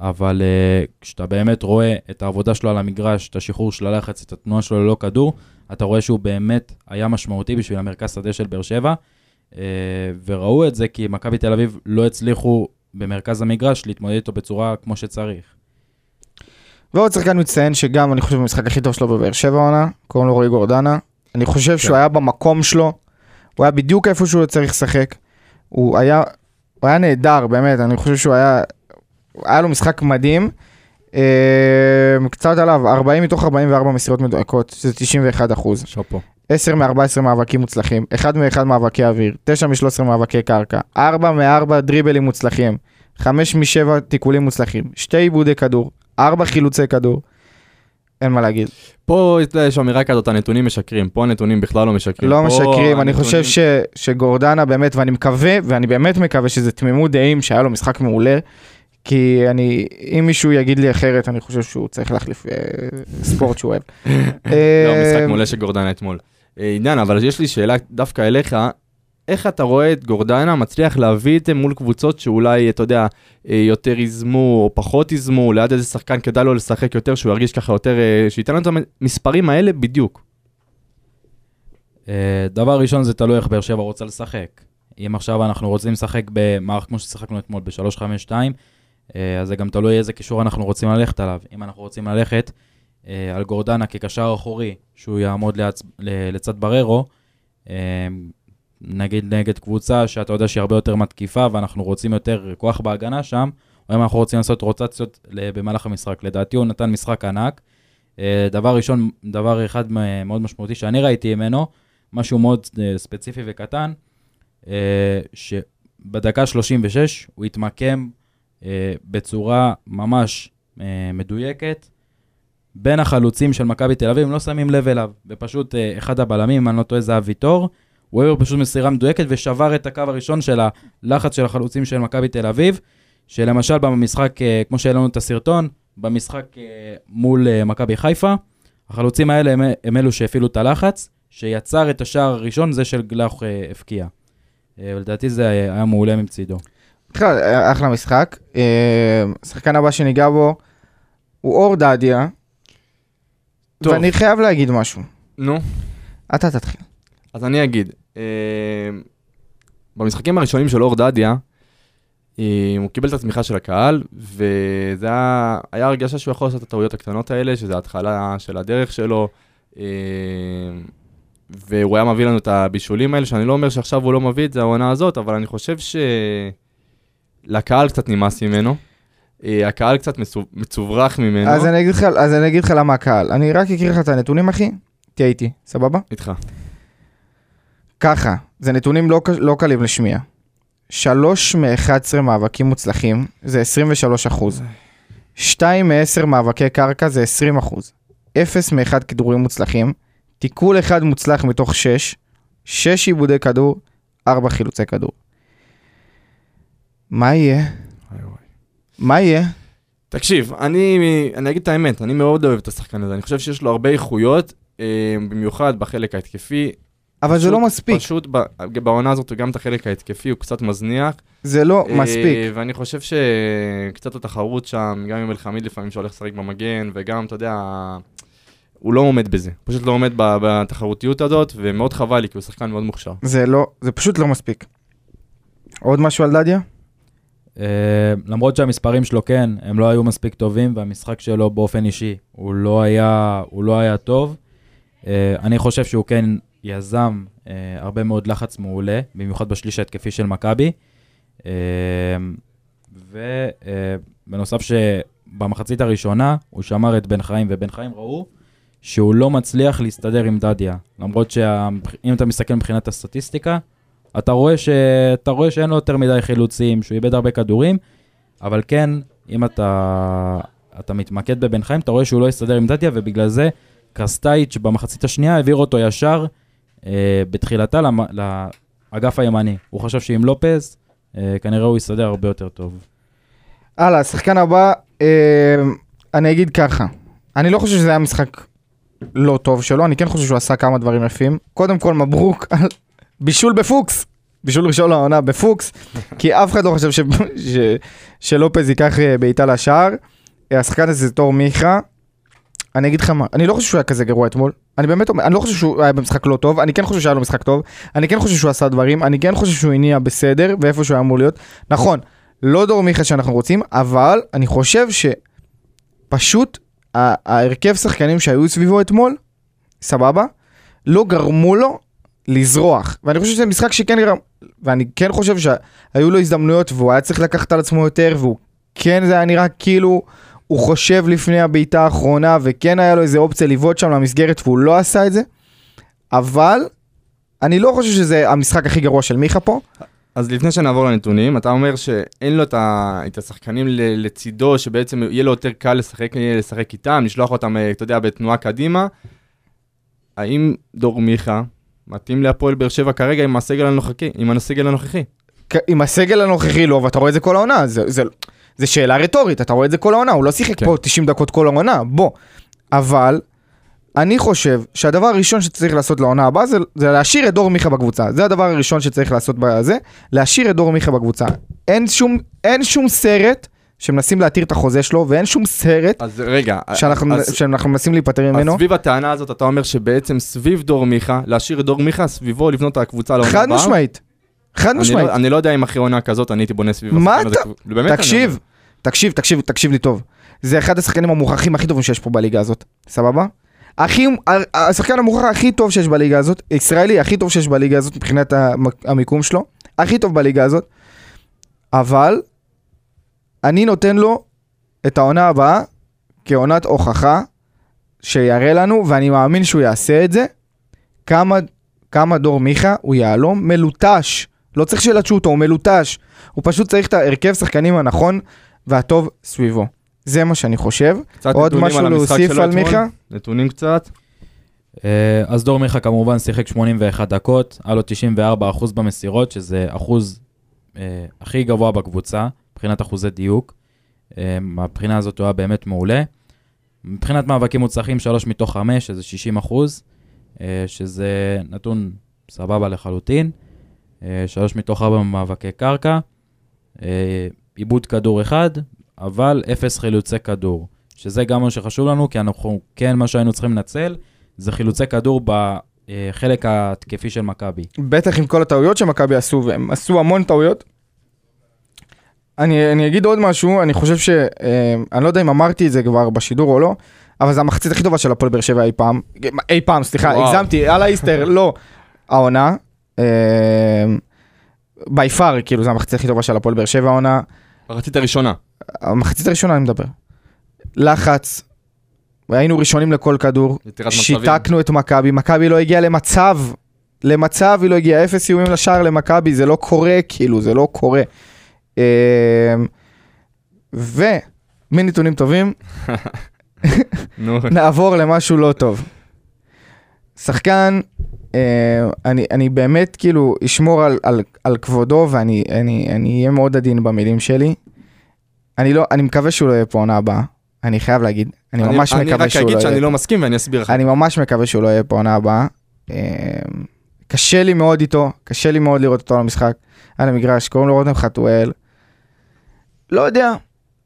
אבל uh, כשאתה באמת רואה את העבודה שלו על המגרש, את השחרור של הלחץ, את התנועה שלו ללא כדור, אתה רואה שהוא באמת היה משמעותי בשביל המרכז שדה של באר שבע, uh, וראו את זה כי מכבי תל אביב לא הצליחו במרכז המגרש להתמודד איתו בצורה כמו שצריך. ועוד שחקן מצטיין שגם אני חושב במשחק הכי טוב שלו בבאר שבע העונה, קוראים לו רועי גורדנה. אני חושב שהוא היה במקום שלו, הוא היה בדיוק איפה שהוא צריך לשחק. הוא היה, הוא היה נהדר, באמת, אני חושב שהוא היה, היה לו משחק מדהים. אה, קצת עליו, 40 מתוך 44 מסירות מדויקות, שזה 91 אחוז. שאפו. 10 מ-14 מאבקים מוצלחים, 1 מ-1 מאבקי אוויר, 9 מ-13 מאבקי קרקע, 4 מ-4 דריבלים מוצלחים, 5 מ-7 תיקולים מוצלחים, 2 עיבודי כדור, 4 חילוצי כדור. אין מה להגיד. פה יש אמירה כזאת, הנתונים משקרים, פה הנתונים בכלל לא משקרים. לא משקרים, אני חושב ש, שגורדנה באמת, ואני מקווה, ואני באמת מקווה שזה תמימות דעים שהיה לו משחק מעולה, כי אני, אם מישהו יגיד לי אחרת, אני חושב שהוא צריך להחליף אה, ספורט שהוא אוהב. לא, אה, משחק מעולה של גורדנה אתמול. אה, עידן, אבל יש לי שאלה דווקא אליך, איך אתה רואה את גורדנה מצליח להביא את זה מול קבוצות שאולי, אתה יודע, אה, יותר ייזמו או פחות ייזמו, ליד איזה שחקן כדאי לו לשחק יותר, שהוא ירגיש ככה יותר, אה, שייתן לנו את המספרים האלה בדיוק. אה, דבר ראשון זה תלוי איך באר שבע רוצה לשחק. אם עכשיו אנחנו רוצים לשחק במערך כמו ששיחקנו אתמול ב-352, אה, אז זה גם תלוי איזה קישור אנחנו רוצים ללכת עליו. אם אנחנו רוצים ללכת על גורדנה כקשר אחורי, שהוא יעמוד לצד בררו, נגיד נגד קבוצה שאתה יודע שהיא הרבה יותר מתקיפה ואנחנו רוצים יותר כוח בהגנה שם, או אם אנחנו רוצים לעשות רוטציות במהלך המשחק. לדעתי הוא נתן משחק ענק. אה, דבר ראשון, דבר אחד מאוד משמעותי שאני ראיתי ממנו, משהו מאוד אה, ספציפי וקטן, אה, שבדקה 36 הוא התמקם בצורה ממש מדויקת. בין החלוצים של מכבי תל אביב, הם לא שמים לב אליו, ופשוט אחד הבלמים, אם אני לא טועה, זה היה העביר פשוט מסירה מדויקת ושבר את הקו הראשון של הלחץ של החלוצים של מכבי תל אביב, שלמשל במשחק, אה, כמו שהיה לנו את הסרטון, במשחק אה, מול אה, מכבי חיפה, החלוצים האלה הם, הם אלו שהפעילו את הלחץ, שיצר את השער הראשון, זה של גלח הבקיע. אה, ולדעתי זה היה מעולה מצידו. בכלל, אחלה משחק. השחקן הבא שניגע בו הוא אור דדיה, טוב. ואני חייב להגיד משהו. נו. אתה תתחיל. אז אני אגיד, במשחקים הראשונים של אור דדיה, הוא קיבל את התמיכה של הקהל, וזה היה, היה הרגשה שהוא יכול לעשות את הטעויות הקטנות האלה, שזה ההתחלה של הדרך שלו, אה, והוא היה מביא לנו את הבישולים האלה, שאני לא אומר שעכשיו הוא לא מביא את זה העונה הזאת, אבל אני חושב שלקהל קצת נמאס ממנו. אה, הקהל קצת מצו- מצוברח ממנו. אז אני אגיד לך למה הקהל. אני רק אקריא לך את הנתונים, אחי. תהיה איתי, סבבה? איתך. ככה, זה נתונים לא, לא קלים לשמיע. שלוש מ-11 מאבקים מוצלחים, זה 23 אחוז. שתיים מ-10 מאבקי קרקע, זה 20 אחוז. אפס מ-1 כדורים מוצלחים. תיקול אחד מוצלח מתוך 6. 6 עיבודי כדור, 4 חילוצי כדור. מה יהיה? מה יהיה? תקשיב, אני, אני אגיד את האמת, אני מאוד אוהב את השחקן הזה, אני חושב שיש לו הרבה איכויות, אה, במיוחד בחלק ההתקפי. אבל זה פשוט- לא מספיק. פשוט ב- בעונה הזאת, גם את החלק ההתקפי הוא קצת מזניח. זה לא אה, מספיק. ואני חושב שקצת התחרות שם, גם עם אלחמיד לפעמים שהולך לשחק במגן, וגם, אתה יודע, הוא לא עומד בזה. פשוט לא עומד ב- בתחרותיות הזאת, ומאוד חבל לי, כי הוא שחקן מאוד מוכשר. זה לא, זה פשוט לא מספיק. עוד משהו על דדיה? אה, למרות שהמספרים שלו כן, הם לא היו מספיק טובים, והמשחק שלו באופן אישי, הוא לא היה, הוא לא היה טוב. אה, אני חושב שהוא כן יזם אה, הרבה מאוד לחץ מעולה, במיוחד בשליש ההתקפי של מכבי. אה, ובנוסף שבמחצית הראשונה הוא שמר את בן חיים, ובן חיים ראו שהוא לא מצליח להסתדר עם דדיה. למרות שאם אתה מסתכל מבחינת הסטטיסטיקה, אתה רואה, ש... אתה רואה שאין לו יותר מדי חילוצים, שהוא איבד הרבה כדורים, אבל כן, אם אתה, אתה מתמקד בבן חיים, אתה רואה שהוא לא יסתדר עם דדיה, ובגלל זה קרסטייץ' במחצית השנייה העביר אותו ישר אה, בתחילתה למ... לאגף הימני. הוא חשב שעם לופז, אה, כנראה הוא יסתדר הרבה יותר טוב. הלאה, השחקן הבא, אה, אני אגיד ככה, אני לא חושב שזה היה משחק לא טוב שלו, אני כן חושב שהוא עשה כמה דברים יפים. קודם כל, מברוק על בישול בפוקס, בישול ראשון לעונה בפוקס, כי אף אחד לא חושב ש... ש... שלופז ייקח אה, בעיטה לשער. אה, השחקן הזה זה תור מיכה. אני אגיד לך מה, אני לא חושב שהוא היה כזה גרוע אתמול. אני באמת אומר, אני לא חושב שהוא היה במשחק לא טוב, אני כן חושב שהיה לו משחק טוב, אני כן חושב שהוא עשה דברים, אני כן חושב שהוא הניע בסדר, ואיפה שהוא היה אמור להיות. נכון, לא דור מיכה שאנחנו רוצים, אבל אני חושב שפשוט ההרכב שחקנים שהיו סביבו אתמול, סבבה, לא גרמו לו לזרוח. ואני חושב שזה משחק שכן גרם, ואני כן חושב שהיו לו הזדמנויות והוא היה צריך לקחת על עצמו יותר, והוא כן זה היה נראה כאילו הוא חושב לפני הבעיטה האחרונה, וכן היה לו איזה אופציה לבעוט שם למסגרת והוא לא עשה את זה, אבל אני לא חושב שזה המשחק הכי גרוע של מיכה פה. אז לפני שנעבור לנתונים, אתה אומר שאין לו את, ה... את השחקנים ל... לצידו, שבעצם יהיה לו יותר קל לשחק, לשחק איתם, לשלוח אותם, אה, אתה יודע, בתנועה קדימה. האם דור מיכה מתאים להפועל באר שבע כרגע עם הסגל הנוכחי? עם הסגל הנוכחי? עם הסגל הנוכחי לא, ואתה רואה את זה כל העונה, זה, זה, זה שאלה רטורית, אתה רואה את זה כל העונה, הוא לא שיחק כן. פה 90 דקות כל העונה, בוא. אבל, אני חושב שהדבר הראשון שצריך לעשות לעונה הבאה זה, זה להשאיר את דור מיכה בקבוצה. זה הדבר הראשון שצריך לעשות בזה, להשאיר את דור מיכה בקבוצה. אין שום, אין שום סרט שמנסים להתיר את החוזה שלו, ואין שום סרט אז רגע, שאנחנו, אז, שאנחנו מנסים להיפטר אז ממנו. סביב הטענה הזאת, אתה אומר שבעצם סביב דור מיכה, להשאיר את דור מיכה, סביבו לבנות את הקבוצה לעונה חד הבאה? משמעית. חד אני משמעית. לא, אני לא יודע אם אחרי עונה כזאת אני הייתי בונה סביב מה השחקן הזה. אתה- באמת אני תקשיב. תקשיב, תקשיב, תקשיב לי טוב. זה אחד השחקנים המוכחים הכי טובים שיש פה בליגה הזאת, סבבה? הכי, השחקן המוכח הכי טוב שיש בליגה הזאת, ישראלי הכי טוב שיש בליגה הזאת מבחינת המ- המיקום שלו, הכי טוב בליגה הזאת, אבל אני נותן לו את העונה הבאה כעונת הוכחה שיראה לנו, ואני מאמין שהוא יעשה את זה, כמה, כמה דור מיכה הוא יהלום מלוטש. לא צריך שילטשו אותו, הוא מלוטש. הוא פשוט צריך את ההרכב שחקנים הנכון והטוב סביבו. זה מה שאני חושב. קצת עוד נתונים משהו על המשחק להוסיף שלו על אתמול? מיכה? נתונים קצת. אה, אז דור מיכה כמובן שיחק 81 דקות, היה לו 94% במסירות, שזה אחוז אה, הכי גבוה בקבוצה, מבחינת אחוזי דיוק. אה, מהבחינה הזאת הוא היה באמת מעולה. מבחינת מאבקים מוצלחים, 3 מתוך 5, שזה 60 אחוז, אה, שזה נתון סבבה לחלוטין. 3 מתוך 4 מאבקי קרקע, אה, עיבוד כדור אחד, אבל 0 חילוצי כדור. שזה גם מה שחשוב לנו, כי אנחנו כן, מה שהיינו צריכים לנצל, זה חילוצי כדור בחלק ההתקפי של מכבי. בטח עם כל הטעויות שמכבי עשו, והם עשו המון טעויות. אני, אני אגיד עוד משהו, אני חושב ש... אה, אני לא יודע אם אמרתי את זה כבר בשידור או לא, אבל זו המחצית הכי טובה של הפועל באר שבע אי פעם. אי פעם, סליחה, וואו. הגזמתי, על האיסטר, לא. העונה. בי פאר, כאילו, זו המחצית הכי טובה של הפועל באר שבע העונה. מחצית הראשונה. המחצית הראשונה אני מדבר. לחץ, היינו ראשונים לכל כדור. שיתקנו את מכבי, מכבי לא הגיעה למצב, למצב היא לא הגיעה, אפס איומים לשער למכבי, זה לא קורה, כאילו, זה לא קורה. אמ, ומנתונים טובים, נעבור למשהו לא טוב. שחקן, אני, אני באמת כאילו אשמור על, על, על כבודו ואני אני, אני אהיה מאוד עדין במילים שלי. אני לא, אני מקווה שהוא לא יהיה פה עונה הבאה, אני חייב להגיד. אני ממש אני מקווה רק שהוא לא אגיד יהיה שאני פה. לא מסכים ואני אסביר לך. אני ממש מקווה שהוא לא יהיה פה עונה הבאה. אה, קשה לי מאוד איתו, קשה לי מאוד לראות אותו על המשחק, על המגרש, קוראים לו רותם חתואל. לא יודע,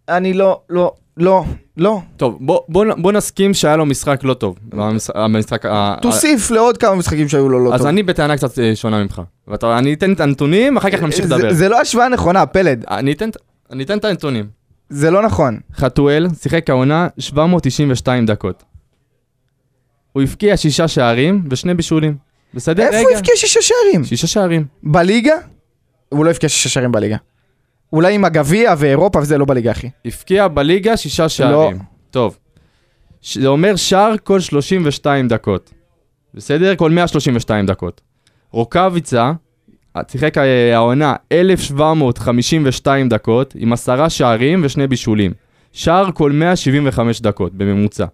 אני לא, לא, לא, לא. טוב, בוא- בוא בוא נסכים שהיה לו משחק לא טוב. במש- במשחק... ה- תוסיף לעוד כמה משחקים שהיו לו לא אז טוב. אני בטענה קצת אה, שונה ממך. ואתה- אני אתן את הנתונים, אחר כך נמשיך זה- לדבר. זה לא השוואה נכונה, פלד. אני אתן את- אני אתן את הנתונים. זה לא נכון. חתואל שיחק העונה 792 דקות. הוא הבקיע שישה שערים ושני בישולים. בסדר? איפה. הוא הבקיע שישה שערים? שישה שערים. בליגה? הוא לא הבקיע שישה שערים בליגה. אולי עם הגביע ואירופה וזה לא בליגה, אחי. הבקיע בליגה שישה שערים. טוב. ש- זה אומר שער כל 32 דקות. בסדר? כל 132 דקות. רוקאביצה שיחק אה, העונה 1,752 דקות עם עשרה שערים ושני בישולים. שער כל 175 דקות בממוצע.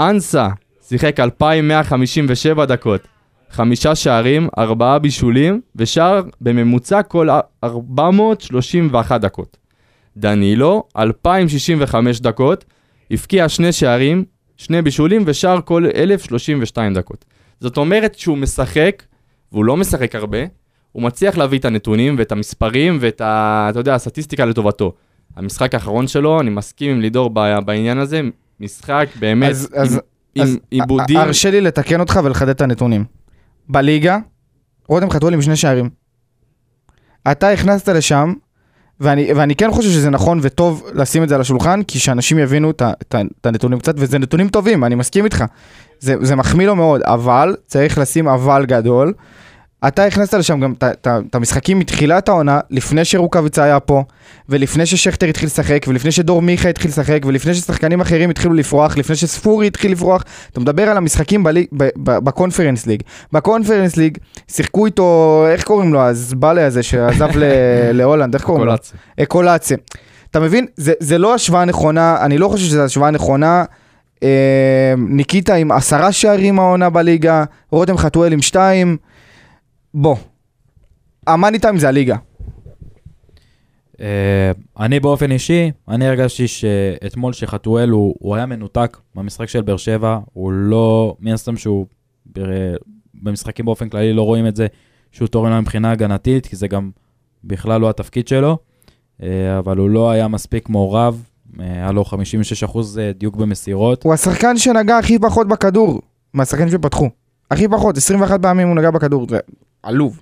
אנסה שיחק 2,157 דקות. חמישה שערים, ארבעה בישולים, ושער בממוצע כל 431 דקות. דנילו, 2,065 דקות, הבקיע שני שערים, שני בישולים ושער כל 1,032 דקות. זאת אומרת שהוא משחק, והוא לא משחק הרבה, הוא מצליח להביא את הנתונים ואת המספרים ואת ה... אתה יודע, הסטטיסטיקה לטובתו. המשחק האחרון שלו, אני מסכים עם לידור בעניין הזה, משחק באמת אז- אז- עם, עיבודים. הרשה לי לתקן אותך ולחדד את הנתונים. בליגה, רותם חתואל עם שני שערים. אתה הכנסת לשם, ואני, ואני כן חושב שזה נכון וטוב לשים את זה על השולחן, כי שאנשים יבינו את הנתונים קצת, וזה נתונים טובים, אני מסכים איתך. זה, זה מחמיא לו מאוד, אבל צריך לשים אבל גדול. אתה הכנסת לשם גם את המשחקים מתחילת העונה, לפני שרוקאביצה היה פה, ולפני ששכטר התחיל לשחק, ולפני שדור מיכה התחיל לשחק, ולפני ששחקנים אחרים התחילו לפרוח, לפני שספורי התחיל לפרוח. אתה מדבר על המשחקים בליג, ב, ב, בקונפרנס ליג. בקונפרנס ליג שיחקו איתו, איך קוראים לו, הזבאלה הזה שעזב להולנד, איך קוראים לו? קולציה. אקולציה. אתה מבין? זה, זה לא השוואה נכונה, אני לא חושב שזו השוואה נכונה. אה, ניקיטה עם עשרה שערים העונה בליגה, רותם חתואל עם שתיים. בוא, המאני טיים זה הליגה. אה, אני באופן אישי, אני הרגשתי שאתמול שחתואל הוא, הוא היה מנותק במשחק של באר שבע, הוא לא, מן הסתם שהוא ב- במשחקים באופן כללי לא רואים את זה שהוא תורם לה מבחינה הגנתית, כי זה גם בכלל לא התפקיד שלו, אה, אבל הוא לא היה מספיק מעורב, אה, היה לו 56% דיוק במסירות. הוא השחקן שנגע הכי פחות בכדור, מהשחקנים שפתחו. הכי פחות, 21 פעמים הוא נגע בכדור, עלוב.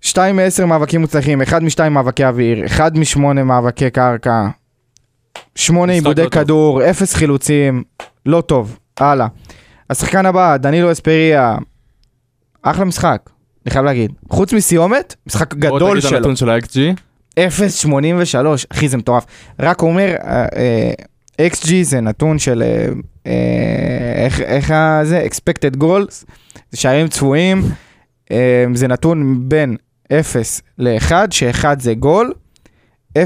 2 מ-10 מאבקים מוצלחים, 1 מ-2 מאבקי אוויר, 1 מ-8 מאבקי קרקע, 8 משחק עיבודי לא טוב. כדור, 0 חילוצים, לא טוב, הלאה. השחקן הבא, דנילו אספריה, אחלה משחק, אני חייב להגיד. חוץ מסיומת, משחק בוא גדול תגיד את שלו. הנתון של ה-XG. 0.83, אחי זה מטורף. רק אומר, אה, אה, XG זה נתון של, אה, אה, איך, איך זה, expected goals, זה שערים צפויים, אה, זה נתון בין 0 ל-1, ש-1 זה גול, 0.83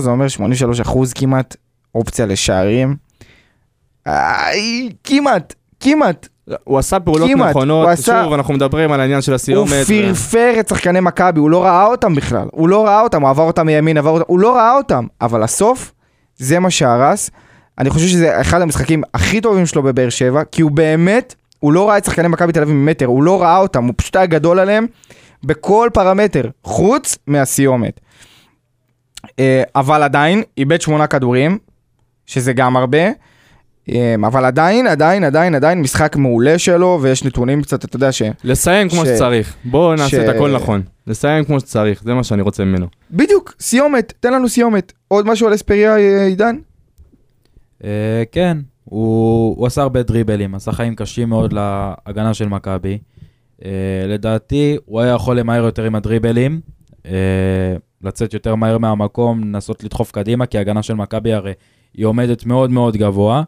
זה אומר 83 אחוז כמעט, אופציה לשערים. כמעט, כמעט. הוא עשה פעולות כמעט, נכונות, הוא עשה- שוב, אנחנו מדברים על העניין של הוא הסיומת. ו- פרפר את שחקני מכבי, הוא לא ראה אותם בכלל. הוא לא ראה אותם, הוא עבר אותם מימין, עבר אותם, הוא לא ראה אותם. אבל הסוף, זה מה שהרס. אני חושב שזה אחד המשחקים הכי טובים שלו בבאר שבע, כי הוא באמת, הוא לא ראה את שחקני מכבי תל אביב ממטר, הוא לא ראה אותם, הוא פשוט היה גדול עליהם בכל פרמטר, חוץ מהסיומת. אה, אבל עדיין, איבד שמונה כדורים, שזה גם הרבה. אה, אבל עדיין, עדיין, עדיין, עדיין משחק מעולה שלו, ויש נתונים קצת, אתה יודע ש... לסיים כמו ש- שצריך. בואו ש- נעשה את הכל נכון. לסיים כמו שצריך, זה מה שאני רוצה ממנו. בדיוק, סיומת, תן לנו סיומת. עוד משהו על אספריה, אה, עידן? אה, כן, הוא, הוא עשה הרבה דריבלים, עשה חיים קשים מאוד להגנה של מכבי. אה, לדעתי, הוא היה יכול למהר יותר עם הדריבלים, אה, לצאת יותר מהר מהמקום, לנסות לדחוף קדימה, כי ההגנה של מכבי הרי היא עומדת מאוד מאוד גבוה.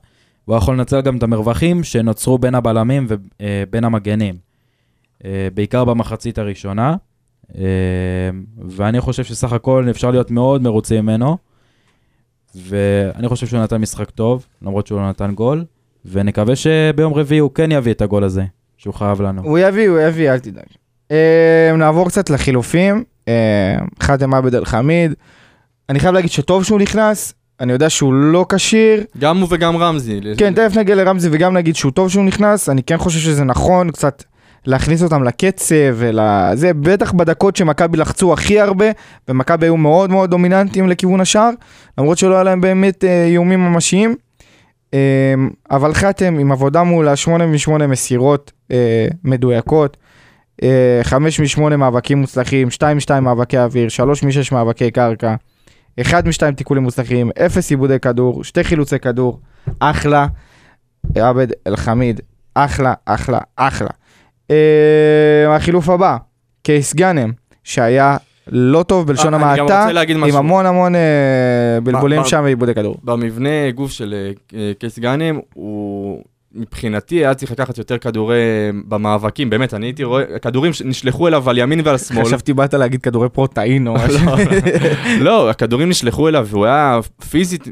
הוא יכול לנצל גם את המרווחים שנוצרו בין הבלמים ובין המגנים, אה, בעיקר במחצית הראשונה. אה, ואני חושב שסך הכל אפשר להיות מאוד מרוצים ממנו. ואני חושב שהוא נתן משחק טוב, למרות שהוא לא נתן גול, ונקווה שביום רביעי הוא כן יביא את הגול הזה, שהוא חייב לנו. הוא יביא, הוא יביא, אל תדאג. אה, נעבור קצת לחילופים. אה, חאתם עבד אל חמיד. אני חייב להגיד שטוב שהוא נכנס, אני יודע שהוא לא כשיר. גם הוא וגם רמזי. כן, תכף נגיע לרמזי וגם נגיד שהוא טוב שהוא נכנס, אני כן חושב שזה נכון קצת להכניס אותם לקצב ולזה, בטח בדקות שמכבי לחצו הכי הרבה, ומכבי היו מאוד מאוד דומיננטיים לכיוון השער, למרות שלא היה להם באמת אה, איומים ממשיים. אה, אבל חתם עם עבודה מול 8 מ-8 מסירות אה, מדויקות, אה, 5 מ-8 מאבקים מוצלחים, 2 מ-2 מאבקי אוויר, 3 מ-6 מאבקי קרקע, 1 מ-2 תיקולים מוצלחים, 0 עיבודי כדור, 2 חילוצי כדור, אחלה. עבד אל-חמיד, אחלה, אחלה, אחלה. אה, החילוף הבא, קייס גאנם, שהיה לא טוב בלשון אה, המעטה, עם משהו. המון המון אה, בלבולים ב- שם ועיבודי כדור. במבנה גוף של אה, קייס גאנם, הוא מבחינתי היה צריך לקחת יותר כדורי במאבקים, באמת, אני הייתי רואה, כדורים שנשלחו אליו על ימין ועל שמאל. חשבתי באת להגיד כדורי פרוטאין או משהו. לא, הכדורים נשלחו אליו, והוא היה פיזית,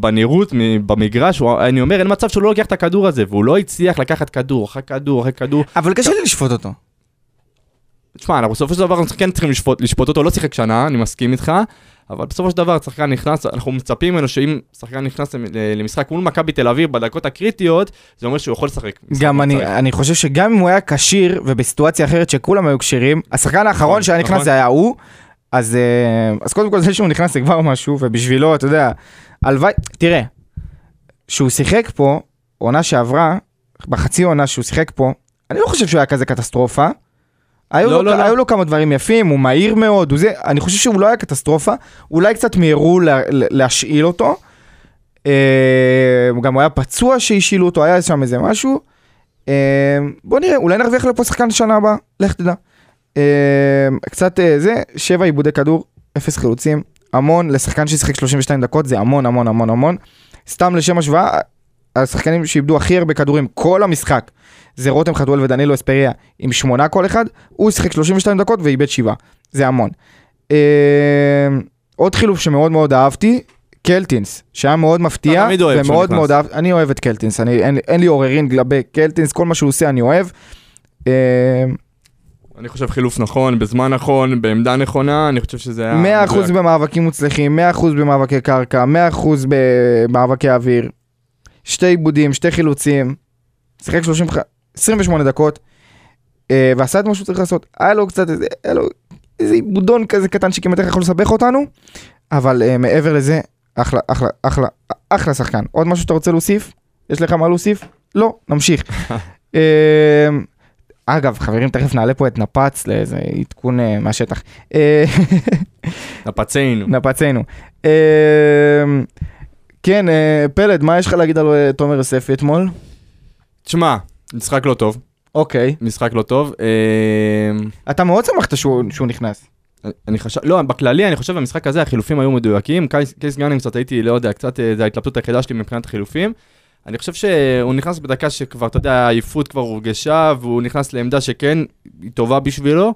בנראות, במגרש, אני אומר, אין מצב שהוא לא לוקח את הכדור הזה, והוא לא הצליח לקחת כדור, אחרי כדור, אחרי כדור. אבל קשה לי לשפוט אותו. תשמע, בסופו של דבר כן צריכים לשפוט אותו, לא שיחק שנה, אני מסכים איתך, אבל בסופו של דבר שחקן נכנס, אנחנו מצפים ממנו שאם שחקן נכנס למ- למשחק מול מכבי תל אביב בדקות הקריטיות, זה אומר שהוא יכול לשחק. גם אני, צריך. אני חושב שגם אם הוא היה כשיר ובסיטואציה אחרת שכולם היו כשירים, השחקן האחרון נכון, שהיה נכנס נכון. זה היה הוא, אז, אה, אז קודם כל זה שהוא נכנס זה כבר משהו, ובשבילו, אתה יודע, הלוואי, תראה, שהוא שיחק פה, עונה שעברה, בחצי עונה שהוא שיחק פה, אני לא חושב שהוא היה כזה קטסטרופה. היו, לא, לו, לא, לא. היו לו כמה דברים יפים, הוא מהיר מאוד, הוא זה, אני חושב שהוא לא היה קטסטרופה, אולי קצת מיהרו לה, להשאיל אותו. אה, גם הוא היה פצוע שהשאילו אותו, היה שם איזה משהו. אה, בוא נראה, אולי נרוויח לפה שחקן שנה הבאה, לך תדע. אה, קצת אה, זה, שבע עיבודי כדור, אפס חילוצים, המון, לשחקן ששיחק 32 דקות זה המון המון המון המון. סתם לשם השוואה, השחקנים שאיבדו הכי הרבה כדורים כל המשחק זה רותם חתואל ודנילו אספריה עם שמונה כל אחד, הוא שיחק 32 דקות ואיבד שבעה, זה המון. אה, עוד חילוף שמאוד מאוד אהבתי, קלטינס, שהיה מאוד מפתיע, תמיד אוהב שהוא ומאוד נכנס. מאוד אהב, אני אוהב את קלטינס, אני, אין, אין לי עוררין לגבי קלטינס, כל מה שהוא עושה אני אוהב. אה, אני חושב חילוף נכון, בזמן נכון, בעמדה נכונה, אני חושב שזה היה... 100% במאבקים מוצלחים, 100% במאבקי קרקע, 100% במאבקי אוויר, שתי עיבודים, שתי חילוצים, שיחק 30, 28 דקות, אה, ועשה את מה שהוא צריך לעשות. היה לו קצת איזה, היה לו איזה עיבודון כזה קטן שכמעט יכול לסבך אותנו, אבל אה, מעבר לזה, אחלה, אחלה, אחלה, אחלה שחקן. עוד משהו שאתה רוצה להוסיף? יש לך מה להוסיף? לא, נמשיך. אה, אגב, חברים, תכף נעלה פה את נפץ לאיזה עדכון אה, מהשטח. אה, נפצינו. נפצנו. אה, כן, אה, פלד, מה יש לך להגיד על אה, תומר יוספי אתמול? תשמע, משחק לא טוב, אוקיי. משחק לא טוב. אה, אתה מאוד שמחת שהוא שהוא נכנס. אני חושב, לא, בכללי אני חושב במשחק הזה החילופים היו מדויקים, קייס, קייס גאנם קצת הייתי, לא יודע, קצת, אה, זה ההתלבטות היחידה שלי מבחינת החילופים. אני חושב שהוא נכנס בדקה שכבר, אתה יודע, העייפות כבר הורגשה, והוא נכנס לעמדה שכן, היא טובה בשבילו.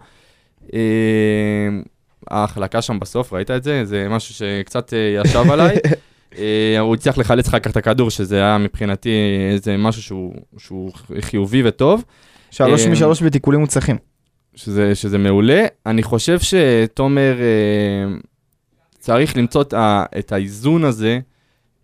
אה, ההחלקה שם בסוף, ראית את זה? זה משהו שקצת אה, ישב עליי. אה, הוא הצליח לחלץ אחר כך את הכדור, שזה היה מבחינתי איזה משהו שהוא, שהוא חיובי וטוב. שלוש אה, משלוש בתיקולים מוצלחים. שזה, שזה מעולה. אני חושב שתומר אה, צריך למצוא את, ה, את האיזון הזה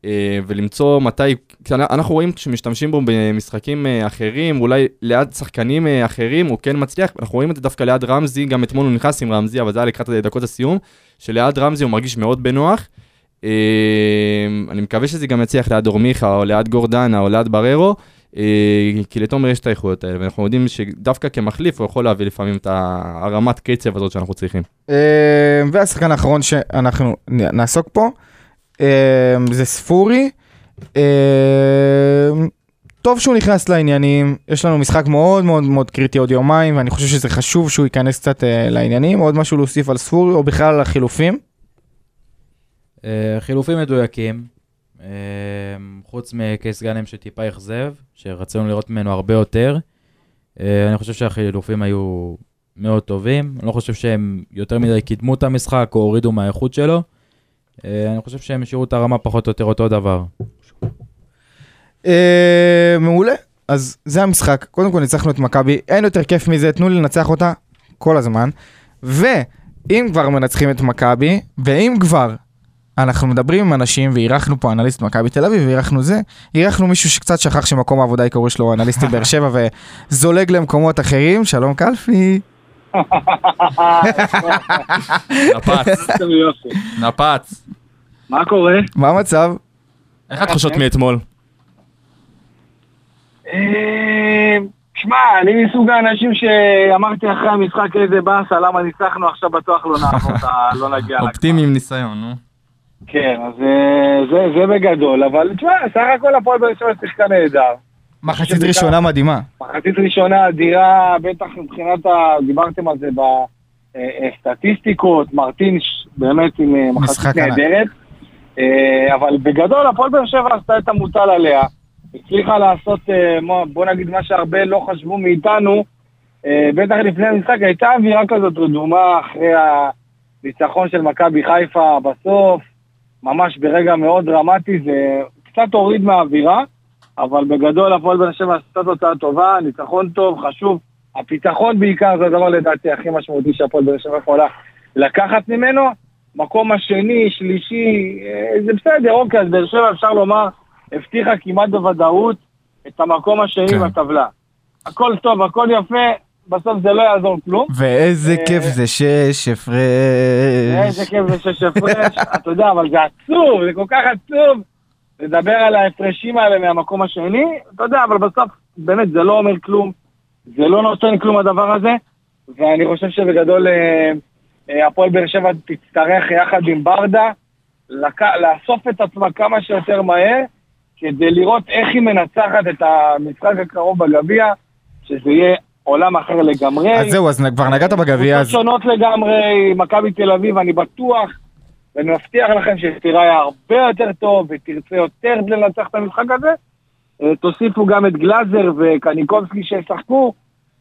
אה, ולמצוא מתי, אנחנו רואים שמשתמשים בו במשחקים אה, אחרים, אולי ליד שחקנים אה, אחרים הוא כן מצליח, אנחנו רואים את זה דווקא ליד רמזי, גם אתמול הוא נכנס עם רמזי, אבל זה היה לקראת דקות הסיום, שליד רמזי הוא מרגיש מאוד בנוח. אה, אני מקווה שזה גם יצליח ליד אורמיכה או ליד גורדנה או ליד בררו. אה, כי לתומר יש את האיכויות האלה, ואנחנו יודעים שדווקא כמחליף הוא יכול להביא לפעמים את הרמת קצב הזאת שאנחנו צריכים. אה, והשחקן האחרון שאנחנו נעסוק פה, אה, זה ספורי. טוב שהוא נכנס לעניינים, יש לנו משחק מאוד מאוד מאוד קריטי עוד יומיים, ואני חושב שזה חשוב שהוא ייכנס קצת אה, לעניינים. עוד משהו להוסיף על ספורי, או בכלל על החילופים? אה, חילופים מדויקים, אה, חוץ מקייס גאנם שטיפה אכזב, שרצינו לראות ממנו הרבה יותר. אה, אני חושב שהחילופים היו מאוד טובים, אני לא חושב שהם יותר מדי קידמו את המשחק או הורידו מהאיכות שלו. אני חושב שהם השאירו את הרמה פחות או יותר אותו דבר. מעולה. אז זה המשחק, קודם כל ניצחנו את מכבי, אין יותר כיף מזה, תנו לי לנצח אותה כל הזמן. ואם כבר מנצחים את מכבי, ואם כבר אנחנו מדברים עם אנשים ואירחנו פה אנליסט מכבי תל אביב ואירחנו זה, אירחנו מישהו שקצת שכח שמקום העבודה העיקרי שלו הוא אנליסט באר שבע וזולג למקומות אחרים, שלום קלפי. נפץ. נפץ. מה קורה? מה המצב? איך התחושות מאתמול? אה, שמע, אני מסוג האנשים שאמרתי אחרי המשחק איזה באסה, למה ניצחנו, עכשיו בטוח לא נעבור, את ה- לא נגיע. אופטימי עם ניסיון, נו. כן, אז אה, זה, זה בגדול, אבל תשמע, סך הכל הפועל באר שבע שיחקה נהדר. מחצית ראשונה מדהימה. מחצית ראשונה אדירה, בטח מבחינת ה... דיברתם על זה בסטטיסטיקות, מרטין ש- באמת עם אה, מחצית. נהדרת. אה, אבל בגדול הפועל באר שבע עשתה את המוטל עליה. הצליחה לעשות, אה, בוא נגיד מה שהרבה לא חשבו מאיתנו, אה, בטח לפני המשחק, הייתה אווירה כזאת רדומה אחרי הניצחון של מכבי חיפה בסוף, ממש ברגע מאוד דרמטי, זה קצת הוריד מהאווירה. אבל בגדול הפועל באר שבע עשתה תוצאה טובה, ניצחון טוב, חשוב. הפיתחון בעיקר זה הדבר לדעתי הכי משמעותי שהפועל באר שבע יכולה לקחת ממנו. מקום השני, שלישי, אה, זה בסדר, אוקיי, אז באר שבע אפשר לומר, הבטיחה כמעט בוודאות את המקום השני כן. בטבלה. הכל טוב, הכל יפה, בסוף זה לא יעזור כלום. ואיזה אה, כיף זה שש הפרש. איזה כיף זה שש הפרש, אתה יודע, אבל זה עצוב, זה כל כך עצוב לדבר על ההפרשים האלה מהמקום השני, אתה יודע, אבל בסוף, באמת, זה לא אומר כלום, זה לא נותן כלום הדבר הזה, ואני חושב שבגדול אה, אה, הפועל באר שבע תצטרך יחד עם ברדה. לאסוף את עצמה כמה שיותר מהר, כדי לראות איך היא מנצחת את המשחק הקרוב בגביע, שזה יהיה עולם אחר לגמרי. אז זהו, אז כבר נגעת בגביע, אז שונות לגמרי, מכבי תל אביב, אני בטוח, ואני מבטיח לכם שתיראה הרבה יותר טוב ותרצה יותר לנצח את המשחק הזה. אה, תוסיפו גם את גלאזר וקניקובסקי שישחקו,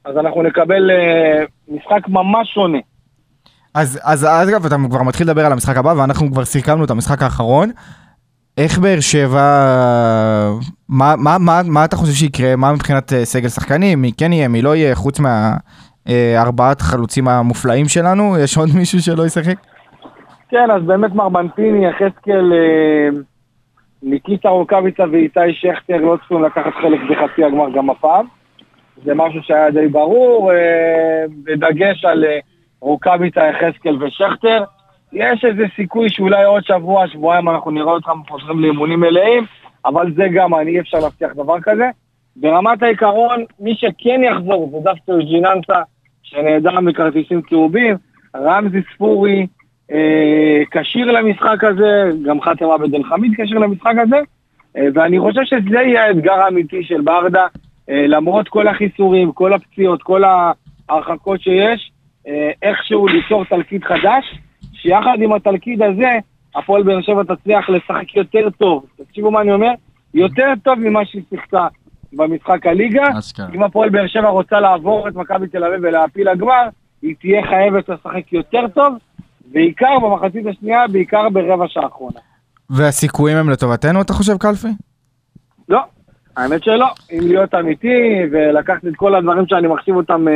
אז אנחנו נקבל אה, משחק ממש שונה. אז, אז, אז אגב, אתה כבר מתחיל לדבר על המשחק הבא, ואנחנו כבר סיכמנו את המשחק האחרון. איך באר שבע, מה, מה, מה, מה אתה חושב שיקרה? מה מבחינת אה, סגל שחקנים? מי כן יהיה, מי לא יהיה, חוץ מהארבעת חלוצים המופלאים שלנו? יש עוד מישהו שלא ישחק? כן, אז באמת מר בנפיני, יחזקאל, אה, ניקיטה רוקאביצה ואיתי שכטר לא צריכים לקחת חלק בחצי הגמר גם הפעם. זה משהו שהיה די ברור, אה, בדגש על אה, רוקאביצה, יחזקאל ושכטר. יש איזה סיכוי שאולי עוד שבוע, שבועיים אנחנו נראה אותם חוזרים לאימונים מלאים, אבל זה גם, אני אי אפשר להבטיח דבר כזה. ברמת העיקרון, מי שכן יחזור זה דווקא ג'יננסה, שנעדר מכרטיסים צהובים, רמזי ספורי, אה, כשיר למשחק הזה, גם חאתם עבד אל חמיד כשיר למשחק הזה, אה, ואני חושב שזה יהיה האתגר האמיתי של ברדה, אה, למרות כל החיסורים, כל הפציעות, כל ההרחקות שיש, אה, איכשהו ליצור תלכיד חדש, שיחד עם התלכיד הזה, הפועל באר שבע תצליח לשחק יותר טוב. תקשיבו מה אני אומר, יותר טוב ממה שהיא שיחקה במשחק הליגה. אשכרה. אם הפועל באר שבע רוצה לעבור את מכבי תל אביב ולהעפיל לגמר, היא תהיה חייבת לשחק יותר טוב, בעיקר במחצית השנייה, בעיקר ברבע שעה האחרונה. והסיכויים הם לטובתנו, אתה חושב, קלפי? לא, האמת שלא. אם להיות אמיתי ולקחת את כל הדברים שאני מחשיב אותם אה,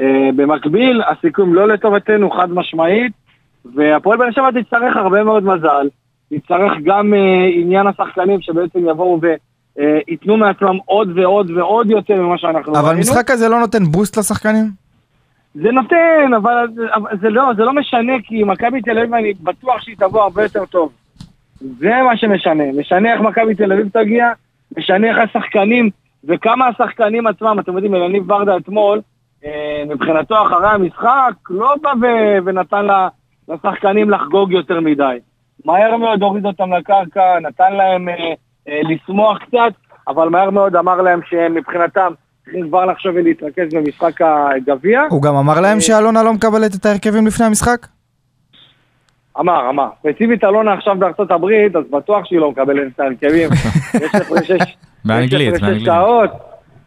אה, במקביל, הסיכויים לא לטובתנו, חד משמעית, והפועל באר שבע תצטרך הרבה מאוד מזל, תצטרך גם אה, עניין השחקנים שבעצם יבואו וייתנו מעצמם עוד ועוד ועוד יותר ממה שאנחנו אבל ראינו. משחק כזה לא נותן בוסט לשחקנים? זה נותן, אבל, אבל זה, לא, זה לא משנה, כי מכבי תל אביב, אני בטוח שהיא תבוא הרבה יותר טוב. זה מה שמשנה. משנה איך מכבי תל אביב תגיע, משנה איך השחקנים, וכמה השחקנים עצמם, אתם יודעים, אלניב ברדה אתמול, אה, מבחינתו אחרי המשחק, לא בא ו- ונתן ל- לשחקנים לחגוג יותר מדי. מהר מאוד הוריד אותם לקרקע, נתן להם אה, אה, לשמוח קצת, אבל מהר מאוד אמר להם שהם מבחינתם צריכים כבר לחשוב ולהתרכז במשחק הגביע. הוא גם אמר להם שאלונה לא מקבלת את ההרכבים לפני המשחק? אמר, אמר. ספציפית אלונה עכשיו בארצות הברית, אז בטוח שהיא לא מקבלת את ההרכבים. ש- באנגלית, יש הפרשי באנגלית. שעות,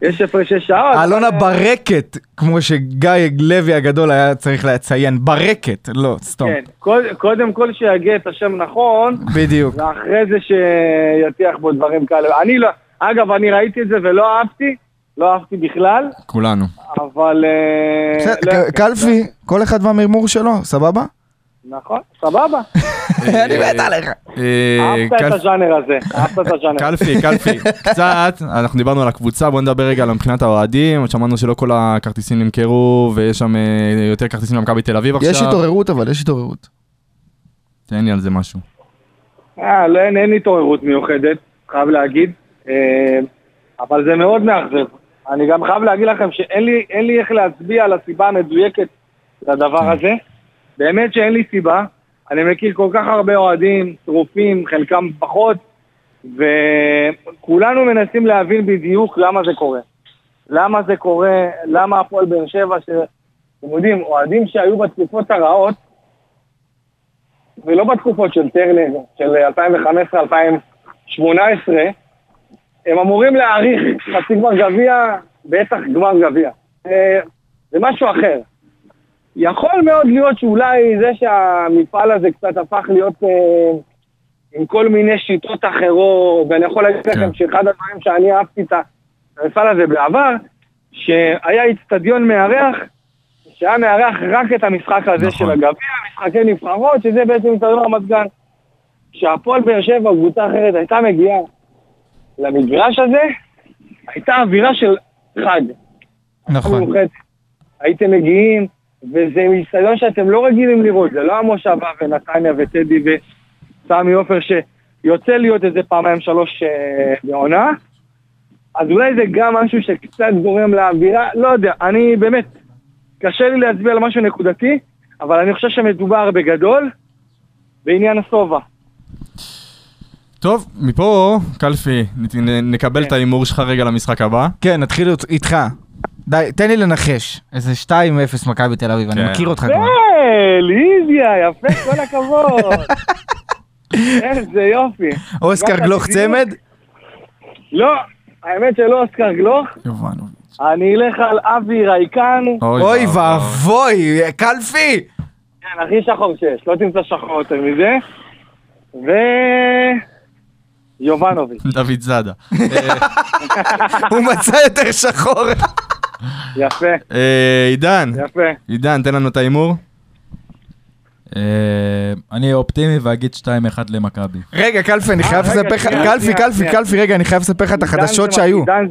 יש הפרשי שעות. אלונה ברקת, כמו שגיא לוי הגדול היה צריך לציין, ברקת, לא, סתום. כן, קוד- קודם כל שיגה את השם נכון, בדיוק. ואחרי זה שיטיח בו דברים כאלה. אני לא, אגב, אני ראיתי את זה ולא אהבתי, לא אהבתי בכלל, כולנו. אבל... אה, בסדר, לא- קלפי, כל אחד והמרמור שלו, סבבה? נכון, סבבה. אני מת עליך. אה, אהבת את הז'אנר הזה, אהבת את הז'אנר. קלפי, קלפי, קצת, אנחנו דיברנו על הקבוצה, בוא נדבר רגע על מבחינת האוהדים, שמענו שלא כל הכרטיסים נמכרו, ויש שם אה, יותר כרטיסים למכבי תל אביב עכשיו. יש התעוררות אבל, יש התעוררות. תן לי על זה משהו. אה, לא, אין, התעוררות מיוחדת, חייב להגיד. אה, אבל זה מאוד מאכזב. אני גם חייב להגיד לכם שאין לי, איך להצביע על הסיבה המדויקת לדבר הזה. באמת שאין לי סיבה. אני מכיר כל כך הרבה אוהדים, שרופים, חלקם פחות, וכולנו מנסים להבין בדיוק למה זה קורה. למה זה קורה, למה הפועל באר שבע, שאתם יודעים, אוהדים שהיו בתקופות הרעות, ולא בתקופות של טרנר, של 2015-2018, הם אמורים להעריך חצי גמר גביע, בטח גמר גביע. אה, זה משהו אחר. יכול מאוד להיות שאולי זה שהמפעל הזה קצת הפך להיות אה, עם כל מיני שיטות אחרות, ואני יכול להגיד לכם שאחד הדברים שאני אהבתי את המפעל הזה בעבר, שהיה איצטדיון מארח, שהיה מארח רק את המשחק הזה נכון. של הגביע, משחקי נבחרות, שזה בעצם איצטדיון רמת גן. כשהפועל באר שבע, קבוצה אחרת, הייתה מגיעה למגרש הזה, הייתה אווירה של חג. נכון. הייתם מגיעים, וזה איצטדיון שאתם לא רגילים לראות, זה לא המושבה ונתניה וטדי וסמי עופר שיוצא להיות איזה פעמיים שלוש אה, בעונה. אז אולי זה גם משהו שקצת גורם לאווירה, לא יודע, אני באמת, קשה לי להצביע על משהו נקודתי, אבל אני חושב שמדובר בגדול בעניין השובע. טוב, מפה, קלפי, נקבל את ההימור שלך רגע למשחק הבא. כן, נתחיל איתך. די, תן לי לנחש. איזה 2-0 מכבי תל אביב, אני כן. מכיר אותך כבר. אה, ליזיה, יפה, כל הכבוד. איזה יופי. אוסקר גלוך. צמד? לא, האמת שלא אוסקר גלוך, יובנוביץ'. אני אלך על אבי רייקן, אוי ואבוי, קלפי! כן, הכי שחור שיש, לא תמצא שחור יותר מזה, ו... יובנוביץ', דוד זאדה. הוא מצא יותר שחור. יפה, אה, עידן, יפה. עידן, תן לנו את ההימור. אה, אני אופטימי ואגיד 2-1 למכבי. רגע, קלפי, אני חייב רגע, לספר לך, קלפי, קלפי. קלפי, רגע, אני חייב לספר לך את החדשות שהיו. עידן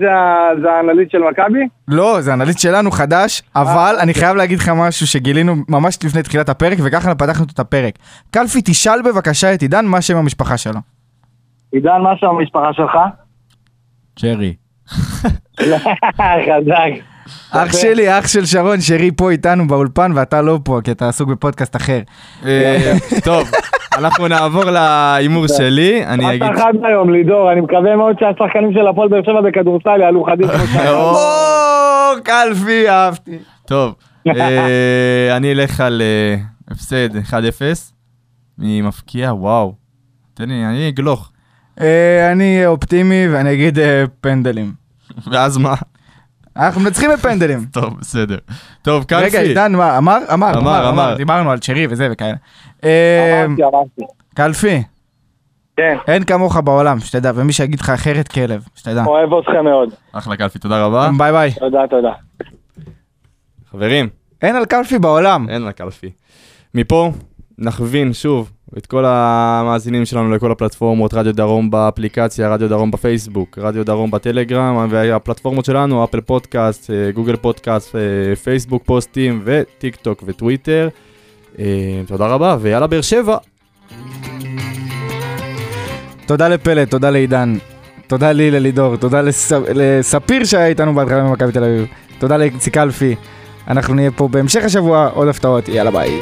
זה האנליסט של מכבי? לא, זה אנליסט שלנו חדש, אבל אני חייב להגיד לך משהו שגילינו ממש לפני תחילת הפרק, וככה פתחנו את הפרק. קלפי, תשאל בבקשה את עידן מה שם המשפחה שלו. עידן, מה שם המשפחה שלך? צ'רי. חזק. אח שלי, אח של שרון, שרי פה איתנו באולפן, ואתה לא פה, כי אתה עסוק בפודקאסט אחר. אה, טוב, אנחנו נעבור להימור שלי, אני אגיד... אתה חד היום, לידור, אני מקווה מאוד שהשחקנים של הפועל באר שבע בכדורסל יעלו חדים כמו שהיה. או, קלפי, אהבתי. טוב, אה, אני אלך על אה, הפסד 1-0. מי מפקיע? וואו. תן לי, אני אגלוך. אני אופטימי ואני אגיד פנדלים. ואז מה? אנחנו מנצחים בפנדלים. טוב, בסדר. טוב, קלפי. רגע, עידן, מה, אמר? אמר, אמר, אמר, אמר. אמר. דיברנו על צ'רי וזה וכאלה. אמרתי, אמרתי. קלפי, כן, אין כמוך בעולם, שתדע, ומי שיגיד לך אחרת כלב, שתדע. אוהב אתכם מאוד. אחלה קלפי, תודה רבה. ביי ביי. תודה, תודה. חברים, אין על קלפי בעולם. אין על קלפי. מפה נכווין שוב את כל המאזינים שלנו לכל הפלטפורמות, רדיו דרום באפליקציה, רדיו דרום בפייסבוק, רדיו דרום בטלגרם, והפלטפורמות שלנו, Apple Podcast, אה, Google Podcast, אה, פייסבוק פוסטים וטיק טוק וטוויטר. אה, תודה רבה, ויאללה באר שבע. תודה לפלט, תודה לעידן. תודה לי, ללידור, תודה לס... לספיר שהיה איתנו בהתחלה ממכבי תל אביב. תודה לאיציק קלפי. אנחנו נהיה פה בהמשך השבוע, עוד הפתעות, יאללה ביי.